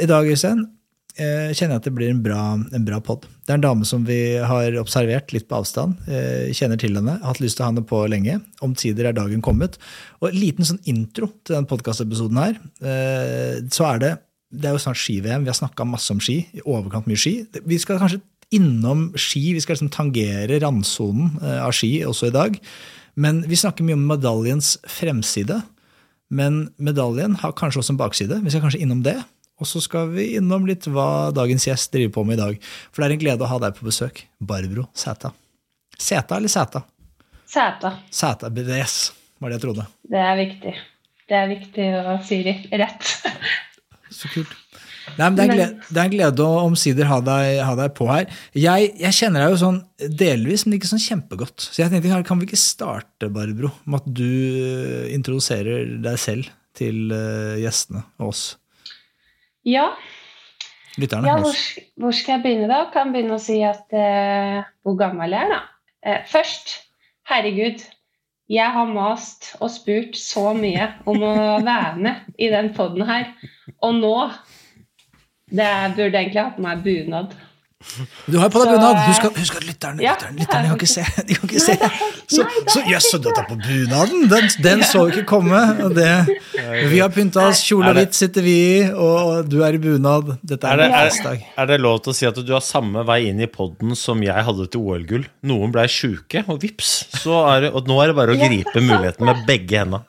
I dag, Øystein, eh, kjenner jeg at det blir en bra, en bra pod. Det er en dame som vi har observert litt på avstand. eh, Kjenner til henne, har hatt lyst til å ha henne på lenge. Omsider er dagen kommet. Og en liten sånn intro til den podkastepisoden her. eh, Så er det Det er jo snart ski-VM. Vi har snakka masse om ski. I overkant mye ski. Vi skal kanskje innom ski. Vi skal liksom tangere randsonen eh, av ski også i dag. Men vi snakker mye om medaljens fremside. Men medaljen har kanskje også en bakside. Vi skal kanskje innom det. Og så skal vi innom litt hva dagens gjest driver på med i dag. For det er en glede å ha deg på besøk. Barbro Sæta. Sæta eller Sæta? Sæta. Sæta BDS, var det jeg trodde. Det er viktig. Det er viktig å si det rett. Så kult. Nei, det, er glede, det er en glede å omsider ha deg, ha deg på her. Jeg, jeg kjenner deg jo sånn delvis, men ikke sånn kjempegodt. Så jeg tenkte, kan vi ikke starte, Barbro, med at du introduserer deg selv til eh, gjestene og oss Ja, lytterne? ja hvor, hvor skal jeg begynne da? Kan begynne å si at eh, hvor gammel jeg er, da. Eh, først, herregud, jeg har mast og spurt så mye om å være med i den poden her. Og nå det burde egentlig hatt meg bunad. Du har jo på deg bunad. Husk, at- husk at lytterne, ja, lytterne, lytterne kan ikke se. De kan ikke se. er Så, er så jøss, så du tar på bunaden! Den, den så vi ikke komme. Det, vi har pynta oss, kjole Er og hvitt sitter vi i, og du er i bunad. Dette Er er det, en er, festdag. er det lov til å si at du har samme vei inn i podden som jeg hadde til OL-gull? Noen blei sjuke, og vips, så er det, og nå er det bare å gripe er muligheten med begge hendene.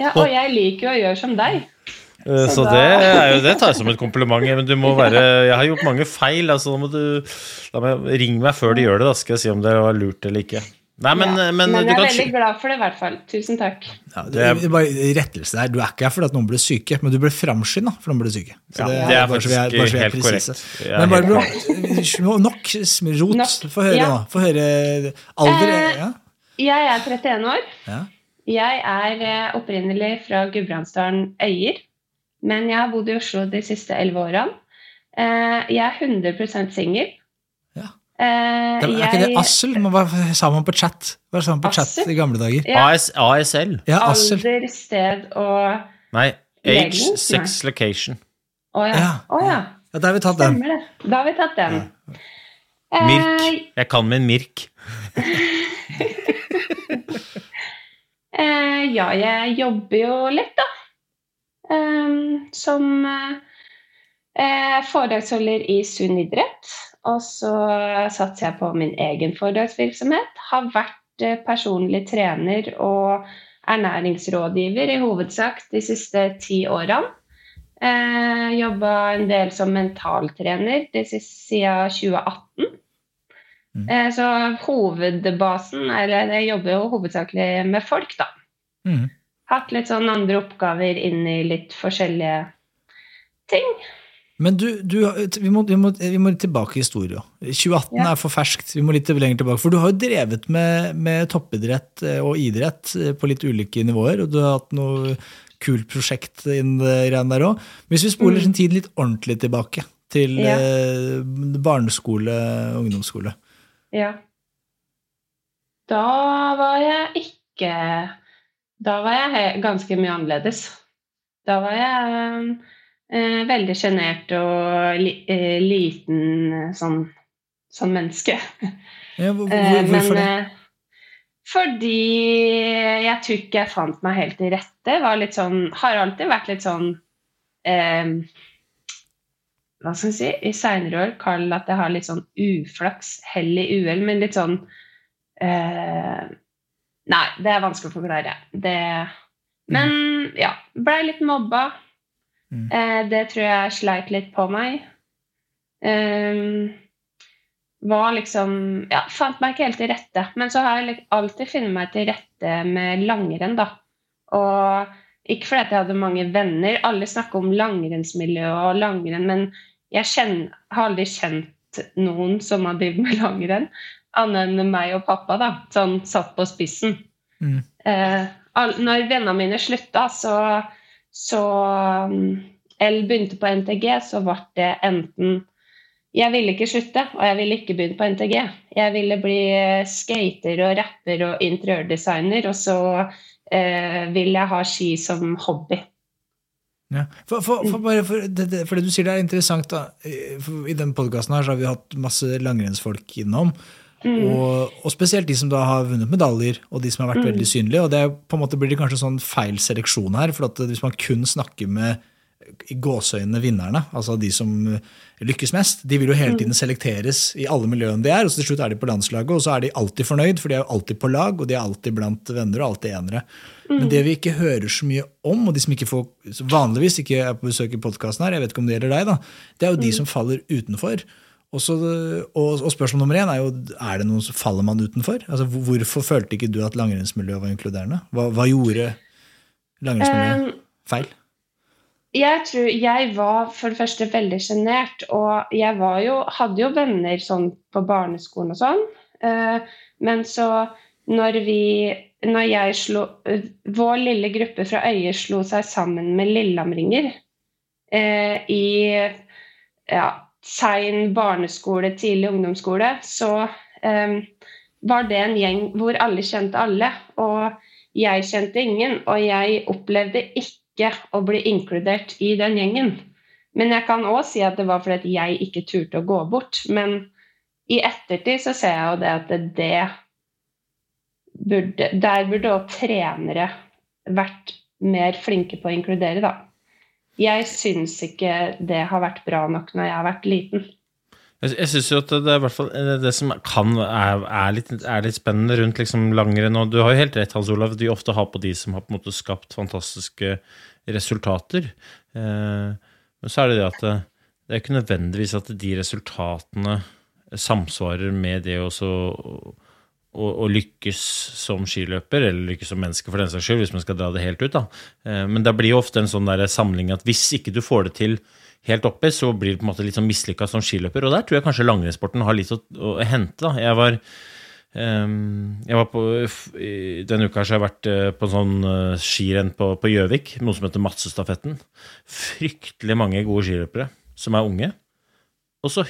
Ja, og jeg liker jo å gjøre som deg. Eh, Så det, er jo, det tar jeg som et kompliment. Men du må være Jeg har gjort mange feil, altså da må du da må jeg, Ring meg før du gjør det, da skal jeg si om det var lurt eller ikke. Nei, men, ja. men, men jeg er veldig glad for det, i hvert fall. Tusen takk. Ja, det er bare rettelse der. Du er ikke her fordi at noen ble syke, men du ble framskynda for noen ble syke. Så Ja, det er vi faktisk vi er helt korrekt. Er Men bare Barbro, nok rot. Nok. Få høre, nå. Få høre alder. Eh, Ja. Jeg er 31 år. Ja. Jeg er eh, opprinnelig fra Gudbrandsdalen Øyer, men jeg har bodd i Oslo de siste elleve årene. Eh, Jeg er 100% singel. Ja. Eh, Er ikke det Assel? Man var, sa man på chat Hva sa man på chat i gamle dager? Ja. AS, ASL. Ja, Assel. Alder, sted og Nei, age, sex, location. Å oh, Ja. Oh, ja. Ja, da har vi tatt den. Stemmer det. Da har vi tatt den. Eh, Mirk. Jeg kan min Mirk. Eh, ja, jeg jobber jo litt, da. Ehm, som eh, foredragsholder i Sunn idrett. Og så satser jeg på min egen foredragsvirksomhet. Har vært eh, personlig trener og ernæringsrådgiver i hovedsak de siste ti årene. Eh, Jobba en del som mentaltrener det siden 2018. Mm. Eh, så hovedbasen Eller jeg jobber jo hovedsakelig med folk, da. Mhm. Hatt litt sånn andre oppgaver inn i litt forskjellige ting. Men du, du vi, må, vi, må, vi må tilbake i historien. 2018 Ja. er for ferskt. Vi må litt lenger tilbake. For du har jo drevet med, med toppidrett eh, og idrett eh, på litt ulike nivåer, og du har hatt noe kult prosjekt innen det der òg. Hvis vi spoler Mm. sin tid litt ordentlig tilbake, til Ja. eh, barneskole, ungdomsskole. Ja. Da var jeg ikke Da var jeg ganske mye annerledes. Da var jeg eh, veldig sjenert og li, eh, liten sånn, sånn, som menneske. Ja, hvor, Eh, hvor, hvorfor men, det? eh, Fordi jeg tror ikke jeg fant meg helt til rette. Var litt sånn, har alltid vært litt sånn eh, Hva skal jeg si I seinere år kall at jeg har litt sånn uflaks, hell i uhell, men litt sånn eh, Nei, det er vanskelig å forklare. Det Men ja. Blei litt mobba. Mm. Eh, det tror jeg sleit litt på meg. Um, var liksom Ja, fant meg ikke helt til rette. Men så har jeg alltid funnet meg til rette med langrenn, da. Og ikke fordi at jeg hadde mange venner. Alle snakker om langrennsmiljø og langrenn, men jeg kjenner, har aldri kjent noen som har drevet med langrenn, annet enn meg og pappa, da. Sånn satt på spissen. Mm. Eh, når vennene mine slutta, så, så Eller begynte på NTG, så ble det enten Jeg ville ikke slutte, og jeg ville ikke begynne på NTG. Jeg ville bli eh, skater og rapper og interiørdesigner, og så eh, vil jeg ha ski som hobby. Ja. For, for, for, bare det, det, for det du sier det er interessant, da. i den podkasten har vi hatt masse langrennsfolk innom. Og, og spesielt de som da har vunnet medaljer, og de som har vært veldig synlige. og det er, på en måte blir det kanskje sånn feil seleksjon her. for Hvis man kun snakker med i gåseøynene vinnerne, altså de som lykkes mest, de vil jo hele tiden selekteres i alle miljøene de er, og så til slutt er de på landslaget, og så er de alltid fornøyd, for de er jo alltid på lag, og de er alltid blant venner og alltid enere. Men det vi ikke hører så mye om, og de som ikke får, vanligvis ikke er på besøk i podkasten her, jeg vet ikke om det gjelder deg, da, det er jo de som faller utenfor. Og, så, og, og spørsmål nummer én er jo er det noen som faller man utenfor? Altså, Hvorfor følte ikke du at langrennsmiljøet var inkluderende? Hva, hva gjorde langrennsmiljøet Um, feil? Jeg tror jeg var for det første veldig sjenert, og jeg var jo, hadde jo venner sånn på barneskolen og sånn. Eh, men så når vi Når jeg slo Vår lille gruppe fra Øyer slo seg sammen med Lillehamringer eh, i ja, sein barneskole, tidlig ungdomsskole, så um, var det en gjeng hvor alle kjente alle. Og jeg kjente ingen, og jeg opplevde ikke å bli inkludert i den gjengen. Men jeg kan òg si at det var fordi jeg ikke turte å gå bort. Men i ettertid så ser jeg jo det at det burde Der burde òg trenere vært mer flinke på å inkludere, da. Jeg syns ikke det har vært bra nok når jeg har vært liten. Jeg, jeg syns jo at det er hvert fall det, det som kan er, er, litt, er litt spennende rundt liksom langrenn, og du har jo helt rett, Hans Olav, de ofte har på de som har på en måte skapt fantastiske resultater. Eh, men så er det det at det, det er ikke nødvendigvis at de resultatene samsvarer med det og så å, å lykkes som skiløper, eller lykkes som menneske for den saks skyld, hvis man skal dra det helt ut. da. Eh, Men det blir jo ofte en sånn der samling at hvis ikke du får det til helt oppe, så blir det på en måte litt sånn mislykka som skiløper. Og der tror jeg kanskje langrennssporten har litt å, å hente. da. Jeg var ehm, jeg var på, Denne uka har jeg vært eh, på en sånn eh, skirenn på Gjøvik, noe som heter Madsestafetten. Fryktelig mange gode skiløpere som er unge. Og så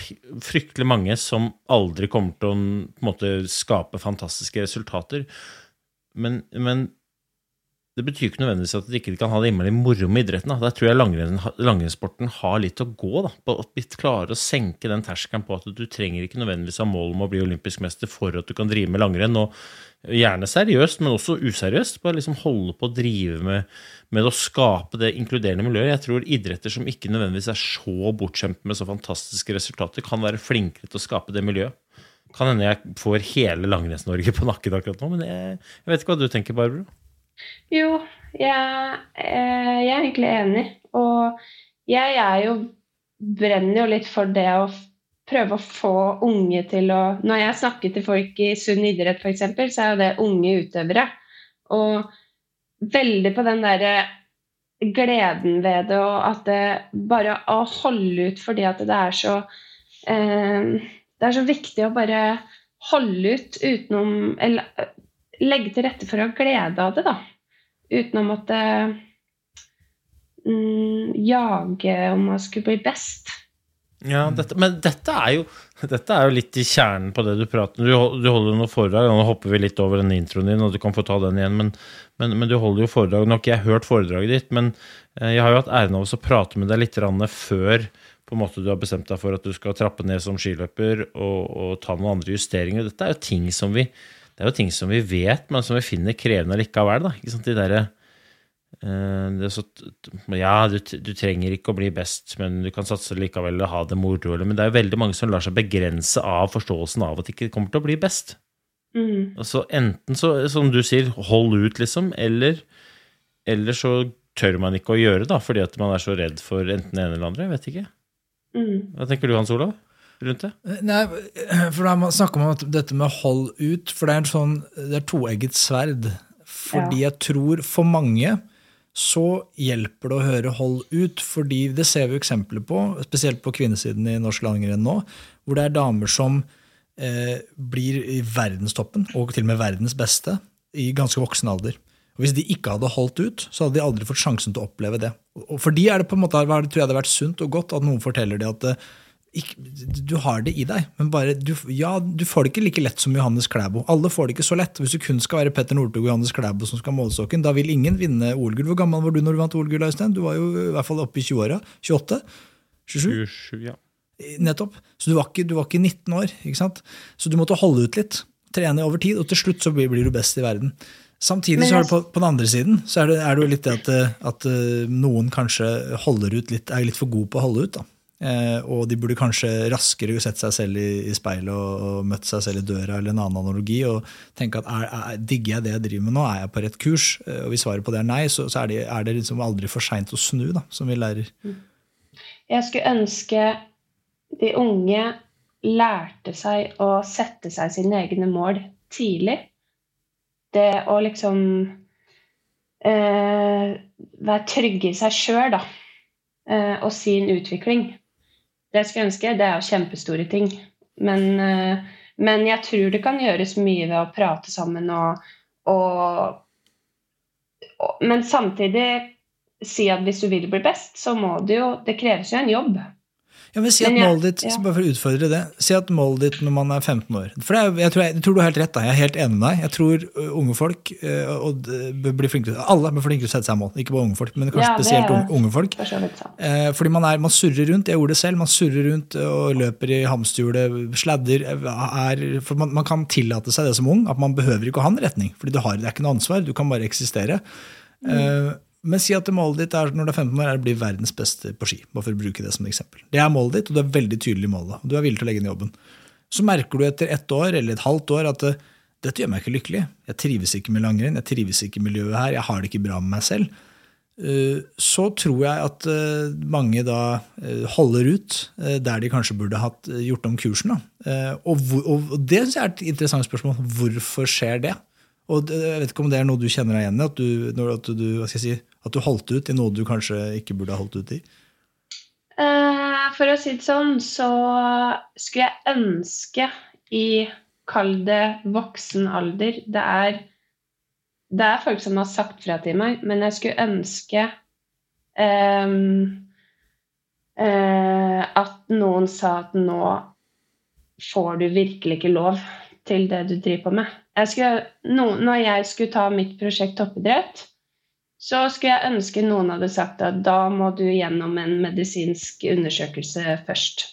fryktelig mange som aldri kommer til å måte, skape fantastiske resultater. Men, men det betyr ikke nødvendigvis at de ikke kan ha det innmari moro med idretten. Da. Der tror jeg langrenn, langrennssporten har litt å gå. Da, på at klare å senke den terskelen på at du trenger ikke nødvendigvis ha mål om å bli olympisk mester for at du kan drive med langrenn. og Gjerne seriøst, men også useriøst. Bare liksom holde på å drive med, med å skape det inkluderende miljøet. Jeg tror idretter som ikke nødvendigvis er så bortskjemt med så fantastiske resultater, kan være flinkere til å skape det miljøet. Kan hende jeg får hele Langrenns-Norge på nakken akkurat nå, men jeg, jeg vet ikke hva du tenker, Barbro? Jo, jeg, eh, jeg er egentlig enig. Og jeg er jo brenner jo litt for det å prøve å få unge til å Når jeg snakker til folk i sunn idrett, f.eks., så er jo det unge utøvere. Og veldig på den derre gleden ved det, og at det bare å holde ut fordi at det er så eh, Det er så viktig å bare holde ut utenom Eller legge til rette for å ha glede av det, da. Uten å måtte mm, jage om man skulle bli best. Ja, dette, men dette er, jo, dette er jo litt i kjernen på det du prater om. Du, du holder noen foredrag, og nå hopper vi litt over den introen din, og du kan få ta den igjen, men, men, men du holder jo foredrag. Nå har ikke jeg hørt foredraget ditt, men eh, jeg har jo hatt æren av å prate med deg litt før på en måte du har bestemt deg for at du skal trappe ned som skiløper og, og ta noen andre justeringer. Dette er jo ting som vi, det er jo ting som vi vet, men som vi finner krevende likevel. Da. Ikke sant? De der, eh, det er så, Ja, du, du, trenger ikke å bli best, men du kan satse likevel og ha det moro. Men det er jo veldig mange som lar seg begrense av forståelsen av at de ikke kommer til å bli best. Mm. Altså enten så, som du sier, hold ut, liksom, eller, eller så tør man ikke å gjøre det, fordi at man er så redd for enten det ene eller andre. Jeg vet ikke. Mm. Hva tenker du, Hans Olav? Rundt det? Nei, for da snakker man om dette med hold ut, for det er en sånn, det er toegget sverd. Fordi jeg tror for mange så hjelper det å høre 'hold ut', fordi det ser vi eksempler på, spesielt på kvinnesiden i norsk langrenn nå, hvor det er damer som eh, blir i verdenstoppen, og til og med verdens beste, i ganske voksen alder. Og Hvis de ikke hadde holdt ut, så hadde de aldri fått sjansen til å oppleve det. Og For de er det på en måte, tror jeg det hadde vært sunt og godt at noen forteller det at eh, du har det i deg, men bare, du, ja, du får det ikke like lett som Johannes Klæbo. Alle får det ikke så lett. Hvis du kun skal være Petter Northug og Johannes Klæbo som skal ha målestokken, da vil ingen vinne OL-gull. Hvor gammel var du når du vant OL-gull, Øystein? Du var jo i hvert fall oppe i 20-åra. 28? 27? 27, ja. Nettopp. Så du var, ikke, du var ikke 19 år. ikke sant? Så du måtte holde ut litt. Trene over tid, og til slutt så blir, blir du best i verden. Samtidig så er det på, på den andre siden så er det, er det jo litt det at, at, noen kanskje holder ut litt, er litt for god på å holde ut. da. Eh, og de burde kanskje raskere sett seg selv i, speilet og, og møtt seg selv i døra, eller en annen analogi, og tenke at er, er, digger jeg det jeg driver med nå, er jeg på rett kurs? Eh, og hvis svaret på det er nei, så, så er, det, er, det, liksom aldri for seint å snu, da, som vi lærer. Jeg skulle ønske de unge lærte seg å sette seg sine egne mål tidlig. Det å liksom eh, være trygge i seg sjøl, da. Eh, og sin utvikling. Det jeg skulle ønske, det er kjempestore ting. Men, eh, men, jeg tror det kan gjøres mye ved å prate sammen og, og, og Men samtidig si at hvis du vil bli best, så må du jo Det kreves jo en jobb. Ja, men Si at målet ditt ja. bare for å utfordre det, si at målet ditt når man er 15 år For er, jeg, tror, jeg, jeg, tror, du har helt rett. Da. Jeg er helt enig med deg. Jeg tror unge folk og blir flinke, Alle blir flinke til å sette seg mål. Ikke bare unge folk, men kanskje ja, spesielt unge, unge folk. Eh, fordi man, er, man, surrer rundt. Jeg gjorde det selv. Man surrer rundt og løper i hamsterhjulet, sladder. Er, for man, man, kan tillate seg det som ung, at man behøver ikke å ha en retning. fordi har, det er ikke noe ansvar. Du kan bare eksistere. Mm. Eh, men si at målet ditt er, når du er 15 år, er å bli verdens beste på ski. bare for å bruke Det som eksempel. Det er målet ditt, og du er veldig tydelig i målet. du er villig til å legge ned jobben. Så merker du etter ett år eller et halvt år at eh, dette gjør meg ikke lykkelig. Jeg trives ikke med langrenn, jeg trives ikke i miljøet her, jeg har det ikke bra med meg selv. Eh, så tror jeg at eh, mange da holder ut der de kanskje burde hatt gjort om kursen. Og det er et interessant spørsmål. Hvorfor skjer det? Og jeg vet ikke om det er noe du kjenner deg igjen i, at du, at du, si, at du holdt ut i noe du kanskje ikke burde ha holdt ut i? Uh, for å si det sånn, så skulle jeg ønske i Kall det voksen alder Det er, det er folk som har sagt fra til meg, men jeg skulle ønske um, uh, at noen sa at nå får du virkelig ikke lov til det du driver på med. Jeg skulle, no, når jeg skulle ta mitt prosjekt toppidrett, så skulle jeg ønske noen hadde sagt at da må du gjennom en medisinsk undersøkelse først.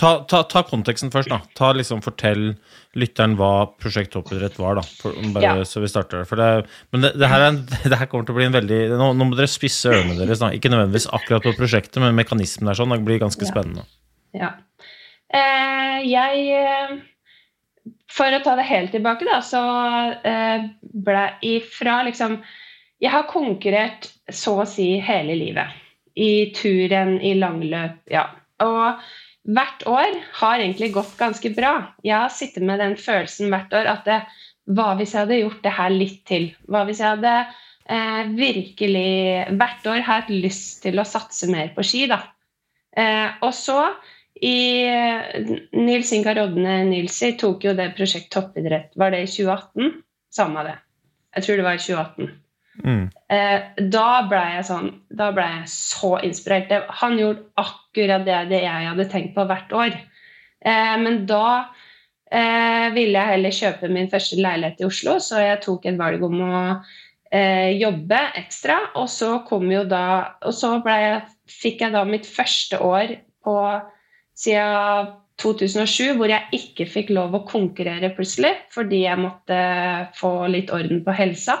Ta, ta, ta konteksten først, da. Ta liksom, Fortell lytteren hva prosjekt toppidrett var, da. For, bare, ja. Så vi starter for det. Men det, det, her en, det, her kommer til å bli en veldig Nå, nå må dere spisse ørene deres. Da. Ikke nødvendigvis akkurat på prosjektet, men mekanismen er sånn. Det blir ganske ja. spennende. Ja. Eh, jeg eh, for å ta det helt tilbake, da, så eh, ble ifra liksom Jeg har konkurrert så å si hele livet. I turen, i langløp, ja. Og hvert år har egentlig gått ganske bra. Jeg har sittet med den følelsen hvert år at det, hva hvis jeg hadde gjort det her litt til? Hva hvis jeg hadde eh, virkelig hvert år hatt lyst til å satse mer på ski, da? Eh, og så i Nils Ingar Odne Nilsi tok jo det prosjekt toppidrett Var det i 2018? Samme det. Jeg tror det var i 2018. Mm. Eh, da ble jeg sånn Da ble jeg så inspirert. Han gjorde akkurat det, det jeg hadde tenkt på hvert år. Eh, men da eh, ville jeg heller kjøpe min første leilighet i Oslo, så jeg tok et valg om å eh, jobbe ekstra. Og så kom jo da Og så jeg, fikk jeg da mitt første år på siden 2007 hvor jeg ikke fikk lov å konkurrere plutselig fordi jeg måtte få litt orden på helsa.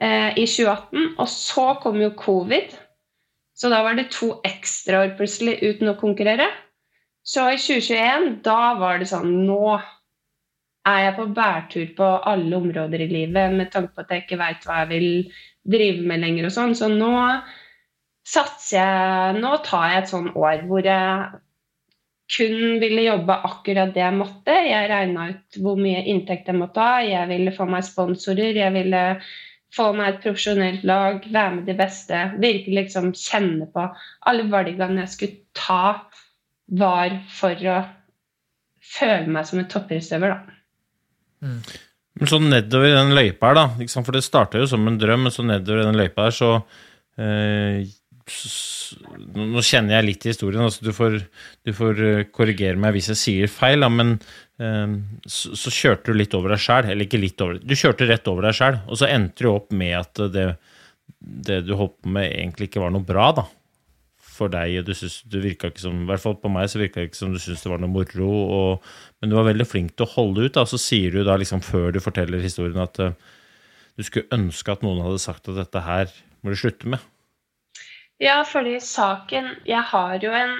eh, i 2018. Og så kom jo covid, så da var det to ekstraår plutselig uten å konkurrere. Så i 2021, da var det sånn Nå er jeg på bærtur på alle områder i livet med tanke på at jeg ikke veit hva jeg vil drive med lenger og sånn. Så nå satser jeg Nå tar jeg et sånn år hvor jeg kun ville jobbe akkurat det jeg måtte. Jeg regna ut hvor mye inntekt jeg måtte ha. Jeg ville få meg sponsorer. Jeg ville få meg et profesjonelt lag, være med de beste. Virkelig liksom kjenne på alle valgene jeg skulle ta, var for å føle meg som en toppidrettsutøver, da. Men så nedover i den løypa her, da. For det starta jo som en drøm, men så nedover i den løypa her, så eh, Nå kjenner jeg litt i historien, altså du får, du får eh, korrigere meg hvis jeg sier feil, men eh, så, så, kjørte du litt over deg sjæl. Eller ikke litt over, du kjørte rett over deg sjæl, og så endte du opp med at det, det du holdt på med, egentlig ikke var noe bra, da for deg, og du synes, du ikke som I hvert fall på meg så virka det ikke som du syntes det var noe moro, og, men du var veldig flink til å holde ut. Da, så sier du da liksom før du forteller historien at uh, du skulle ønske at noen hadde sagt at dette her må du slutte med. Ja, fordi saken Jeg har jo en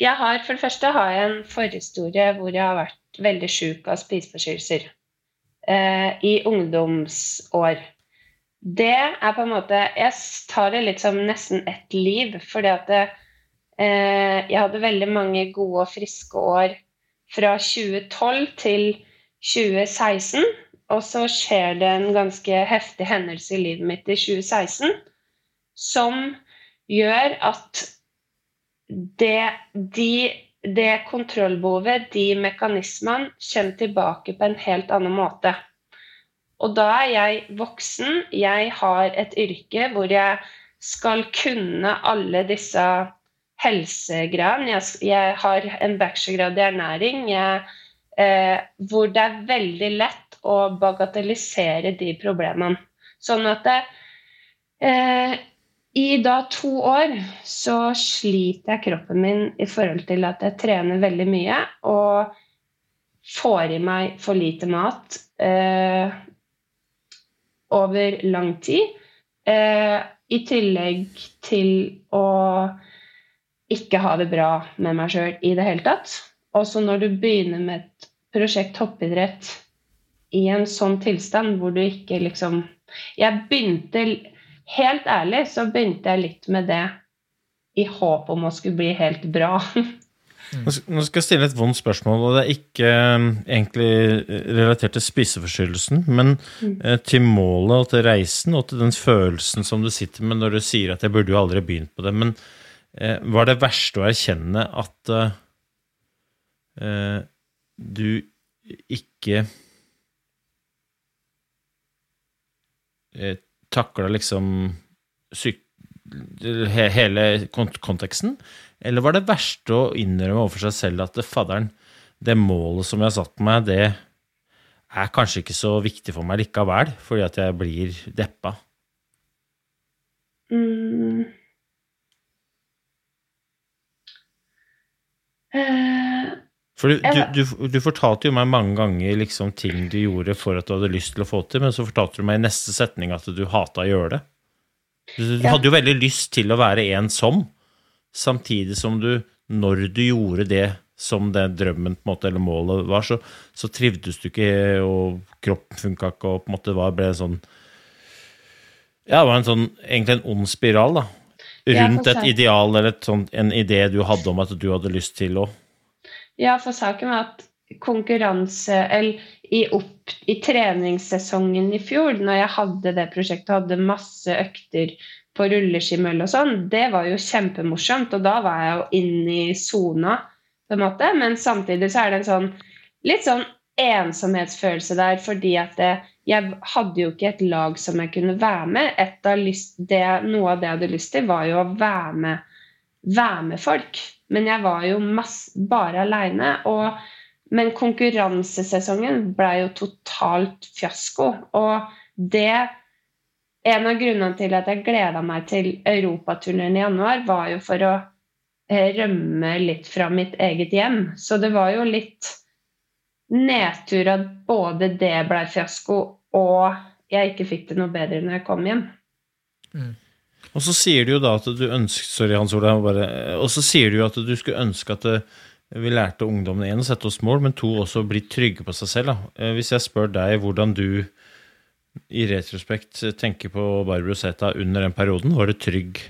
jeg har, For det første har jeg en forhistorie hvor jeg har vært veldig sjuk av spiseforstyrrelser eh, i ungdomsår det er på en måte Jeg tar det litt som nesten ett liv, fordi at det, eh, jeg hadde veldig mange gode og friske år fra 2012 til 2016. Og så skjer det en ganske heftig hendelse i livet mitt i 2016 som gjør at det, de, det kontrollbehovet, de mekanismene, kommer tilbake på en helt annen måte. Og da er jeg voksen, jeg har et yrke hvor jeg skal kunne alle disse helsegreiene. Jeg, jeg, har en bachelorgrad i ernæring jeg, eh, hvor det er veldig lett å bagatellisere de problemene. Sånn at det, eh, i da to år så sliter jeg kroppen min i forhold til at jeg trener veldig mye og får i meg for lite mat. Eh, over lang tid. Eh, I tillegg til å ikke ha det bra med meg sjøl i det hele tatt. Også når du begynner med et prosjekt toppidrett i en sånn tilstand hvor du ikke liksom Jeg begynte Helt ærlig så begynte jeg litt med det i håp om å skulle bli helt bra. Nå skal jeg stille et vondt spørsmål, og det er ikke um, egentlig relatert til spiseforstyrrelsen, men mm. Eh, til målet og til reisen og til den følelsen som du sitter med når du sier at 'jeg burde jo aldri begynt på det'. Men eh, var det verste å erkjenne at eh, eh du ikke eh, takla liksom hele konteksten? Eller var det verste å innrømme overfor seg selv at det, fadderen, det målet som jeg har satt meg, det er kanskje ikke så viktig for meg likevel, fordi at jeg blir deppa? Mm. Uh, for du, du, du, du, fortalte jo meg mange ganger liksom ting du gjorde for at du hadde lyst til å få til, men så fortalte du meg i neste setning at du hata å gjøre det. Du, du ja. hadde jo veldig lyst til å være en som samtidig som du, når du gjorde det som den drømmen på en måte, eller målet var, så, så trivdes du ikke, og kroppen funka ikke, og på en måte var, ble en sånn Ja, det var en sånn, egentlig en ond spiral, da. Rundt et ideal eller et sånt, en idé du hadde om at du hadde lyst til å Ja, for saken var at konkurranse i, opp, i treningssesongen i fjor, når jeg hadde det prosjektet, og hadde masse økter på rulleskimøll og sånn, det var jo kjempemorsomt. Og da var jeg jo inne i sona, på en måte. Men samtidig så er det en sånn litt sånn ensomhetsfølelse der, fordi at det, jeg hadde jo ikke et lag som jeg kunne være med. Lyst, det, noe av det jeg hadde lyst til, var jo å være med, være med folk. Men jeg var jo masse, bare aleine. Men konkurransesesongen ble jo totalt fiasko. Og det en av grunnene til at jeg gleda meg til europaturneen i januar, var jo for å eh, rømme litt fra mitt eget hjem. Så det var jo litt nedtur at både det ble fiasko, og jeg ikke fikk det noe bedre når jeg kom hjem. Og så sier du jo da at du ønsker Sorry, Hans Olav. Og så sier du jo at du skulle ønske at det, vi lærte ungdommene én å sette oss mål, men to også bli trygge på seg selv. Da. Eh, Hvis jeg spør deg hvordan du i retrospekt tenker på Barbro Zeta under den perioden, var du trygg?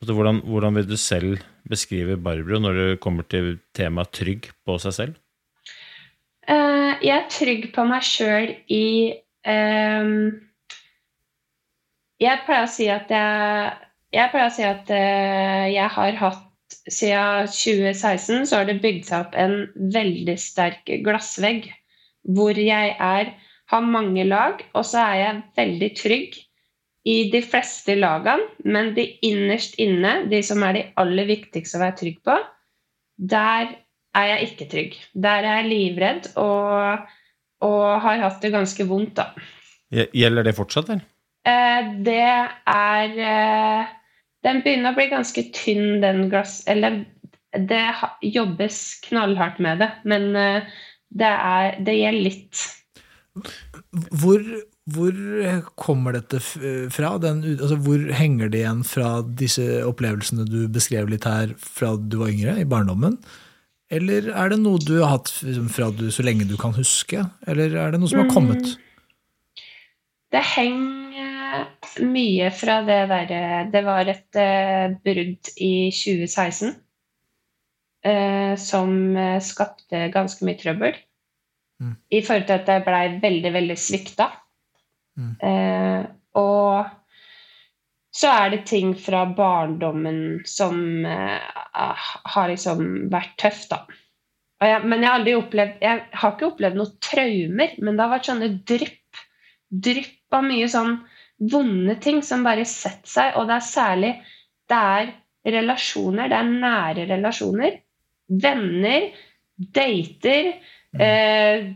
Altså, Hvordan, hvordan vil du selv beskrive Barbro når det kommer til temaet trygg på seg selv? Eh, jeg er trygg på meg sjøl i ehm, Jeg pleier å si at jeg Jeg si at eh, jeg har hatt Siden 2016 så har det bygd seg opp en veldig sterk glassvegg hvor jeg er har mange lag, og så er jeg veldig trygg i de fleste lagene, men de innerst inne, de som er de aller viktigste å være trygg på, der er jeg ikke trygg. Der er jeg livredd og, og har hatt det ganske vondt, da. Gjelder det fortsatt, eller? Eh, det er eh, Den begynner å bli ganske tynn, den glass... Eller det jobbes knallhardt med det, men eh, det, er, det gjelder litt. Hvor, hvor kommer dette fra? Den, altså, hvor henger det igjen fra disse opplevelsene du beskrev litt her fra du var yngre, i barndommen? Eller er det noe du har hatt liksom, fra du, så lenge du kan huske? Eller er det noe som har kommet? Det henger mye fra det derre Det var et eh, brudd i 2016 eh, som eh, skapte ganske mye trøbbel. Mm. I forhold til at jeg blei veldig, veldig svikta. Mm. Eh, og så er det ting fra barndommen som eh, har liksom vært tøft, da. Jeg, men jeg har aldri opplevd Jeg har ikke opplevd noen traumer, men det har vært sånne drypp. Drypp av mye sånn vonde ting som bare setter seg, og det er særlig Det er relasjoner, det er nære relasjoner. Venner, dater eh,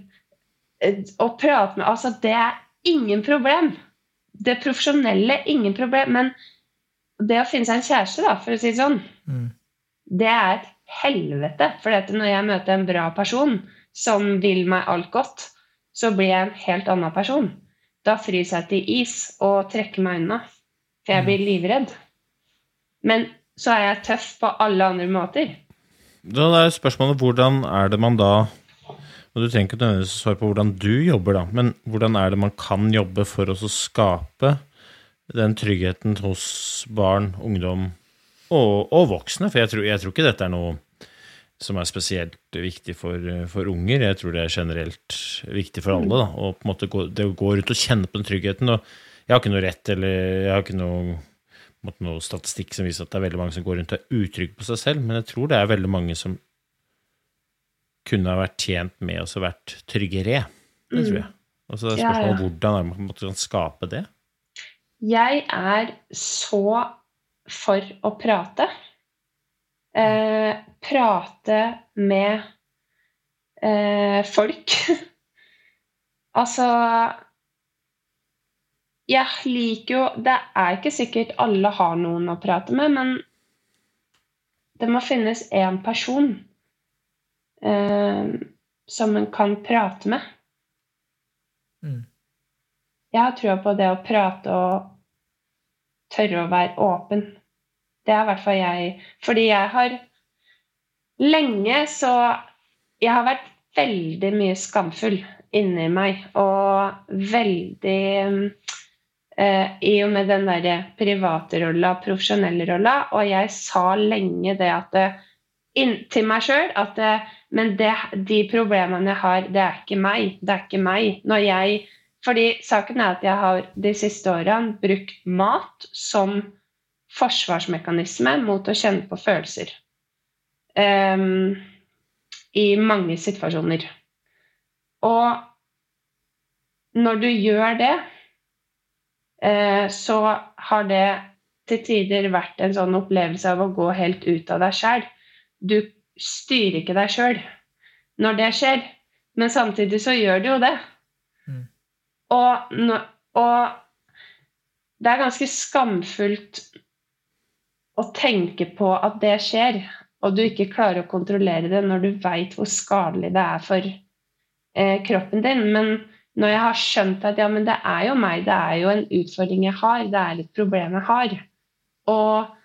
Å prate med Altså, det er ingen problem. Det profesjonelle, ingen problem. Men det å finne seg en kjæreste, da, for å si det sånn, Mm. det er et helvete. For når jeg møter en bra person som vil meg alt godt, så blir jeg en helt annen person. Da fryser jeg til is og trekker meg unna. For jeg blir livredd. Men så er jeg tøff på alle andre måter. Da er spørsmålet hvordan er det man da og Du trenger ikke nødvendigvis svare på hvordan du jobber, da, men hvordan er det man kan jobbe for å skape den tryggheten hos barn, ungdom og, og voksne? For jeg tror, jeg tror ikke dette er noe som er spesielt viktig for, for unger. Jeg tror det er generelt viktig for alle. da, og på en måte gå, Det å gå rundt og kjenne på den tryggheten. og Jeg har ikke noe rett eller jeg har ikke noe, måte, noe statistikk som viser at det er veldig mange som går rundt og er utrygge på seg selv, men jeg tror det er veldig mange som kunne ha vært tjent med å vært tryggere. Det tror jeg. Og så er spørsmålet ja. hvordan er man måte kan skape det? Jeg er så for å prate. Eh, prate med eh, folk. altså Jeg liker jo Det er ikke sikkert alle har noen å prate med, men det må finnes én person eh, som en kan prate med. Mm. Jeg har trua på det å prate og tørre å være åpen. Det er i hvert fall jeg. Fordi jeg har lenge så Jeg har vært veldig mye skamfull inni meg. Og veldig eh, I og med den derre private rolla, profesjonelle rolla. Og jeg sa lenge det at det, inn, til meg sjøl at det, Men det, de problemene jeg har, det er ikke meg. Det er ikke meg. Når jeg fordi saken er at jeg har de siste årene brukt mat som forsvarsmekanisme mot å kjenne på følelser. Um, I mange situasjoner. Og når du gjør det, uh, så har det til tider vært en sånn opplevelse av å gå helt ut av deg sjæl. Du styrer ikke deg sjøl når det skjer, men samtidig så gjør du jo det. Og, og det er ganske skamfullt å tenke på at det skjer, og du ikke klarer å kontrollere det når du veit hvor skadelig det er for eh, kroppen din. Men når jeg har skjønt at ja, men det er jo meg, det er jo en utfordring jeg har, det er et problem jeg har, og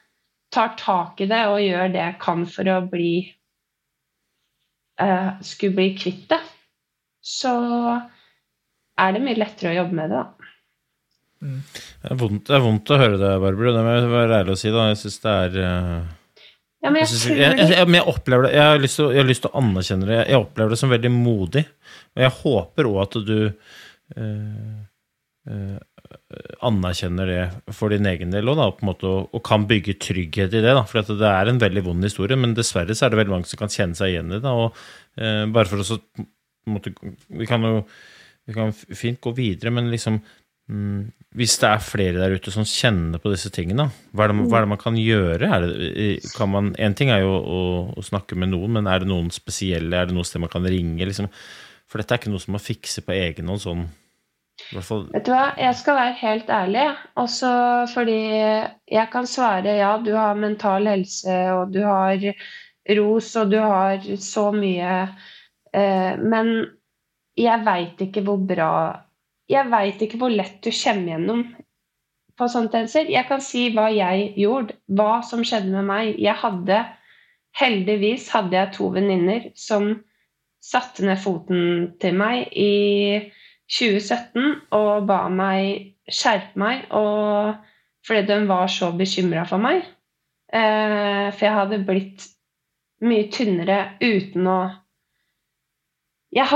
tar tak i det og gjør det jeg kan for å bli eh, Skulle bli kvitt det, så er det mye lettere å jobbe med det, da. Mm. Det, er vondt, det, er vondt, å høre det, Barbro. Det må jeg være ærlig å si. da. Jeg syns det er uh ja, men jeg, jeg, jeg, jeg, jeg, opplever det Jeg har lyst til, å anerkjenne det. Jeg opplever det som veldig modig. Og jeg håper òg at du eh, eh, anerkjenner det for din egen del òg, og, og, kan bygge trygghet i det. Da. For det er en veldig vond historie, men dessverre så er det veldig mange som kan kjenne seg igjen i det. Og, eh, bare for å så måtte, Vi kan jo vi kan fint gå videre, men liksom. Hvis det er flere der ute som kjenner på disse tingene, hva er det, hva er det man kan gjøre? Det, kan man, en ting er jo å, å, snakke med noen, men er det noen spesielle, er det noe sted man kan ringe? Liksom? For dette er ikke noe som man fikser på egen hånd sånn. Vet du hva, jeg skal være helt ærlig, også fordi jeg kan svare ja, du har mental helse, og du har ros, og du har så mye, eh, men jeg veit ikke hvor bra jeg veit ikke hvor lett du kommer gjennom på sånne tendenser. Jeg kan si hva jeg gjorde, hva som skjedde med meg. Jeg hadde Heldigvis hadde jeg to venninner som satte ned foten til meg i 2017 og ba meg skjerpe meg, og, fordi de var så bekymra for meg. Eh, for jeg hadde blitt mye tynnere uten å jeg,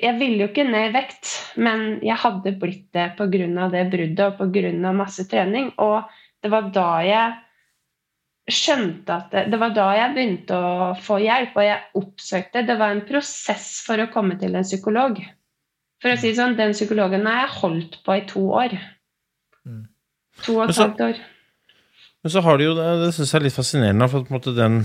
jeg, ville jo ikke ned i vekt, men jeg hadde blitt det pga. det bruddet og pga. masse trening. Og det var da jeg skjønte at det, det, var da jeg begynte å få hjelp, og jeg oppsøkte Det var en prosess for å komme til en psykolog. For å si sånn, Den psykologen har jeg holdt på i to år. Mm. To og et halvt år. Men så har du jo det, syns jeg er litt fascinerende, for på en måte den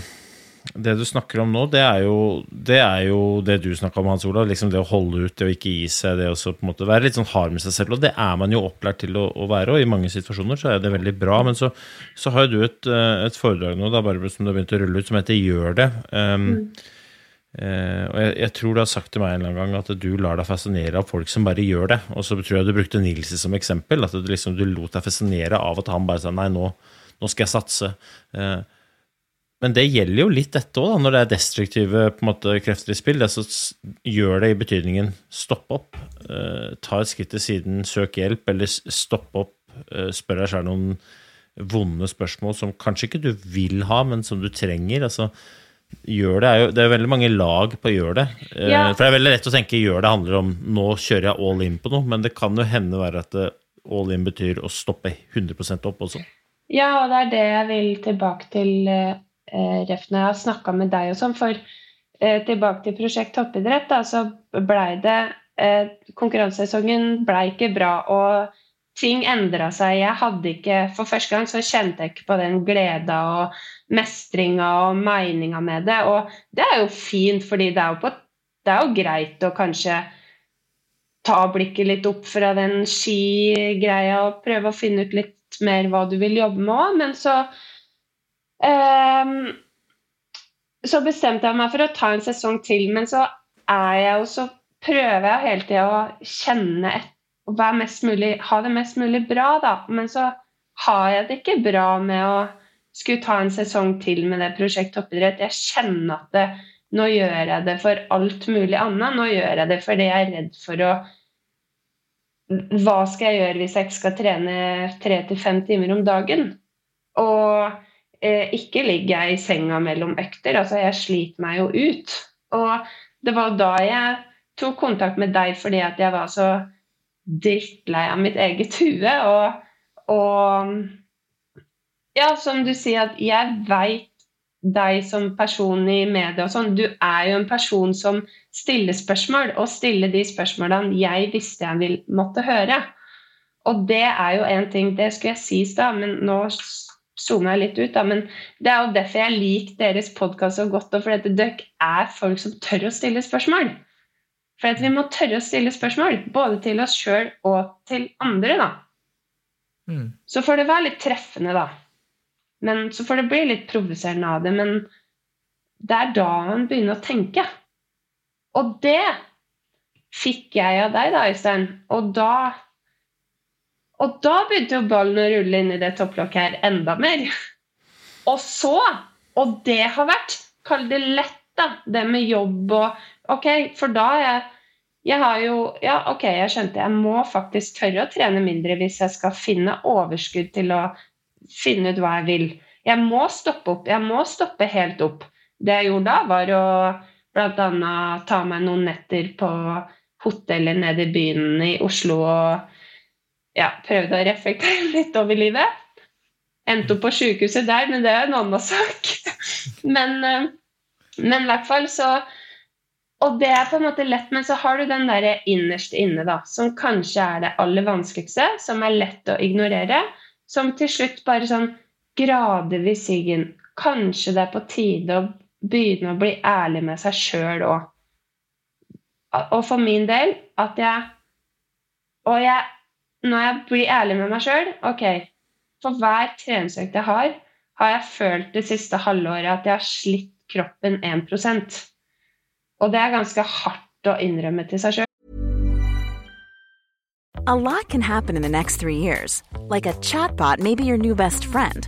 det du snakker om nå, det er jo det, er jo det du snakka om, Hans Olav. Liksom det å holde ut, det å ikke gi seg, det å på en måte være litt sånn hard med seg selv. Og det er man jo opplært til å, å være, og i mange situasjoner så er det veldig bra. Men så, så har jo du et, eh, et, foredrag nå da, bare som du har begynt å rulle ut, som heter Gjør det. Um, mm. Uh, og jeg, jeg, tror du har sagt til meg en eller annen gang at du lar deg fascinere av folk som bare gjør det. Og så tror jeg du brukte Nilsi som eksempel. At du, liksom, du lot deg fascinere av at han bare sa nei, nå, nå skal jeg satse. Uh, men det gjelder jo litt dette òg, når det er destruktive måte, krefter i spill. så gjør det i betydningen stopp opp, uh, ta et skritt til siden, søk hjelp, eller stopp opp, uh, spør deg selv noen vonde spørsmål som kanskje ikke du vil ha, men som du trenger. altså gjør det er jo Det er veldig mange lag på gjør det. Uh, ja. For det er veldig lett å tenke gjør det handler om nå kjører jeg all in på noe, men det kan jo hende være at all in betyr å stoppe 100% opp også. Ja, og det er det jeg vil tilbake til eh, ref når jeg har snakka med deg og sånn. For eh, tilbake til prosjekt toppidrett, da, så blei det eh, Konkurransesesongen blei ikke bra, og ting endra seg. Jeg hadde ikke For første gang så kjente jeg ikke på den gleda og mestringa og meninga med det. Og det er jo fint, fordi det er jo, på, det er jo greit å kanskje ta blikket litt opp fra den skigreia og prøve å finne ut litt mer hva du vil jobbe med òg. Men så så bestemte jeg meg for å ta en sesong til, men så er jeg jo så prøver jeg hele tida å kjenne et, og mulig, ha det mest mulig bra, da. Men så har jeg det ikke bra med å skulle ta en sesong til med det prosjekt toppidrett. Jeg kjenner at det, nå gjør jeg det for alt mulig annet. Nå gjør jeg det fordi jeg er redd for å Hva skal jeg gjøre hvis jeg ikke skal trene tre til fem timer om dagen? Og eh, ikke ligger jeg i senga mellom økter. Altså, jeg sliter meg jo ut. Og det var da jeg tok kontakt med deg fordi at jeg var så drittlei av mitt eget hue. Og, og ja, som du sier, at jeg veit deg som person i media og sånn, du er jo en person som stiller spørsmål, og stiller de spørsmålene jeg visste jeg ville måtte høre. Og det er jo en ting, det skulle jeg si i stad, men nå zooma jeg litt ut, da, men det er jo derfor jeg liker deres podkast så godt. Og fordi dere er folk som tør å stille spørsmål. For vi må tørre å stille spørsmål, både til oss sjøl og til andre. da. Mm. Så får det være litt treffende, da. Men Så får det bli litt provoserende av det. Men det er da man begynner å tenke. Og det fikk jeg av deg, da, Øystein. Og da Og da begynte jo ballen å rulle inn i det topplokket her enda mer. Og så, og det har vært, kall det lett, da, det med jobb og Ok, for da er jeg jeg har jo Ja, ok, jeg skjønte. Jeg må faktisk tørre å trene mindre hvis jeg skal finne overskudd til å finne ut hva jeg vil. Jeg må stoppe opp. Jeg må stoppe helt opp. Det jeg gjorde da, var å bl.a. ta meg noen netter på hotellet nede i byen i Oslo og ja, prøvde å reflektere litt over livet. Endte opp på sykehuset der, men det er en annen sak. men, eh, men i hvert fall så Og det er på en måte lett, men så har du den der innerst inne, da, som kanskje er det aller vanskeligste, som er lett å ignorere, som til slutt bare sånn gradvis sier Kanskje det er på tide å begynne å bli ærlig med seg sjøl òg. Og for min del at jeg Og jeg, når jeg blir ærlig med meg sjøl Ok, for hver treningsøkt jeg har, har jeg følt det siste halvåret at jeg har slitt kroppen 1% Og det er ganske hardt å innrømme til seg sjøl. A lot can happen in the next three years. Like a chatbot may be your new best friend.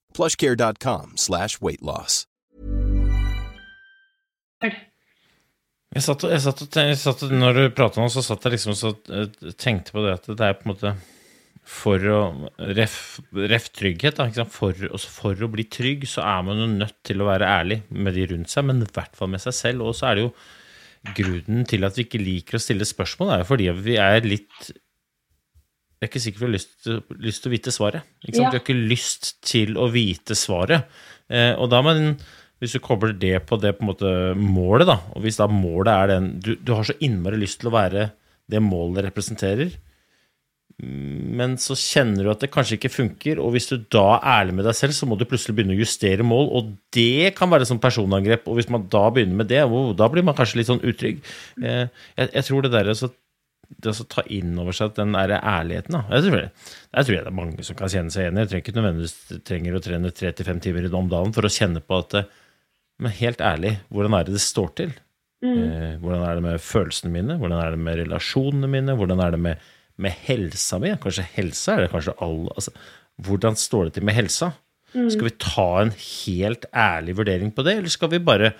plushcare.com slash weight loss. Jeg satt, jeg satt, jeg satt Når du pratet nå, så satt jeg liksom og eh, tenkte på det at det er på en måte For å Ref, ref trygghet, da. For, også for å bli trygg, så er man jo nødt til å være ærlig med de rundt seg, men i hvert fall med seg selv. Og så er det jo grunnen til at vi ikke liker å stille spørsmål, er jo fordi vi er litt Jeg er ikke sikker vi har lyst, til- lyst til å vite svaret. Ikke sant? Ja. Du har ikke lyst til å vite svaret. Eh, og da må en hvis du kobler det på det på en måte målet, da, og hvis da målet er den du, du har så innmari lyst til å være det målet representerer, men så kjenner du at det kanskje ikke funker, og hvis du da er ærlig med deg selv, så må du plutselig begynne å justere mål, og det kan være som personangrep, og hvis man da begynner med det, oh, da blir man kanskje litt sånn utrygg. Eh, jeg, jeg tror det der så det å ta inn over seg den der ærligheten da, jeg tror, jeg tror jeg det er mange som kan kjenne seg igjen i. Jeg trenger ikke nødvendigvis trenger å trene tre til fem timer om dagen for å kjenne på at eh, Men helt ærlig, hvordan er det det står til? Mm. hvordan er det med følelsene mine? Hvordan er det med relasjonene mine? Hvordan er det med, med helsa mi? Kanskje helsa er det kanskje alle altså, Hvordan står det til med helsa? Skal vi ta en helt ærlig vurdering på det, eller skal vi bare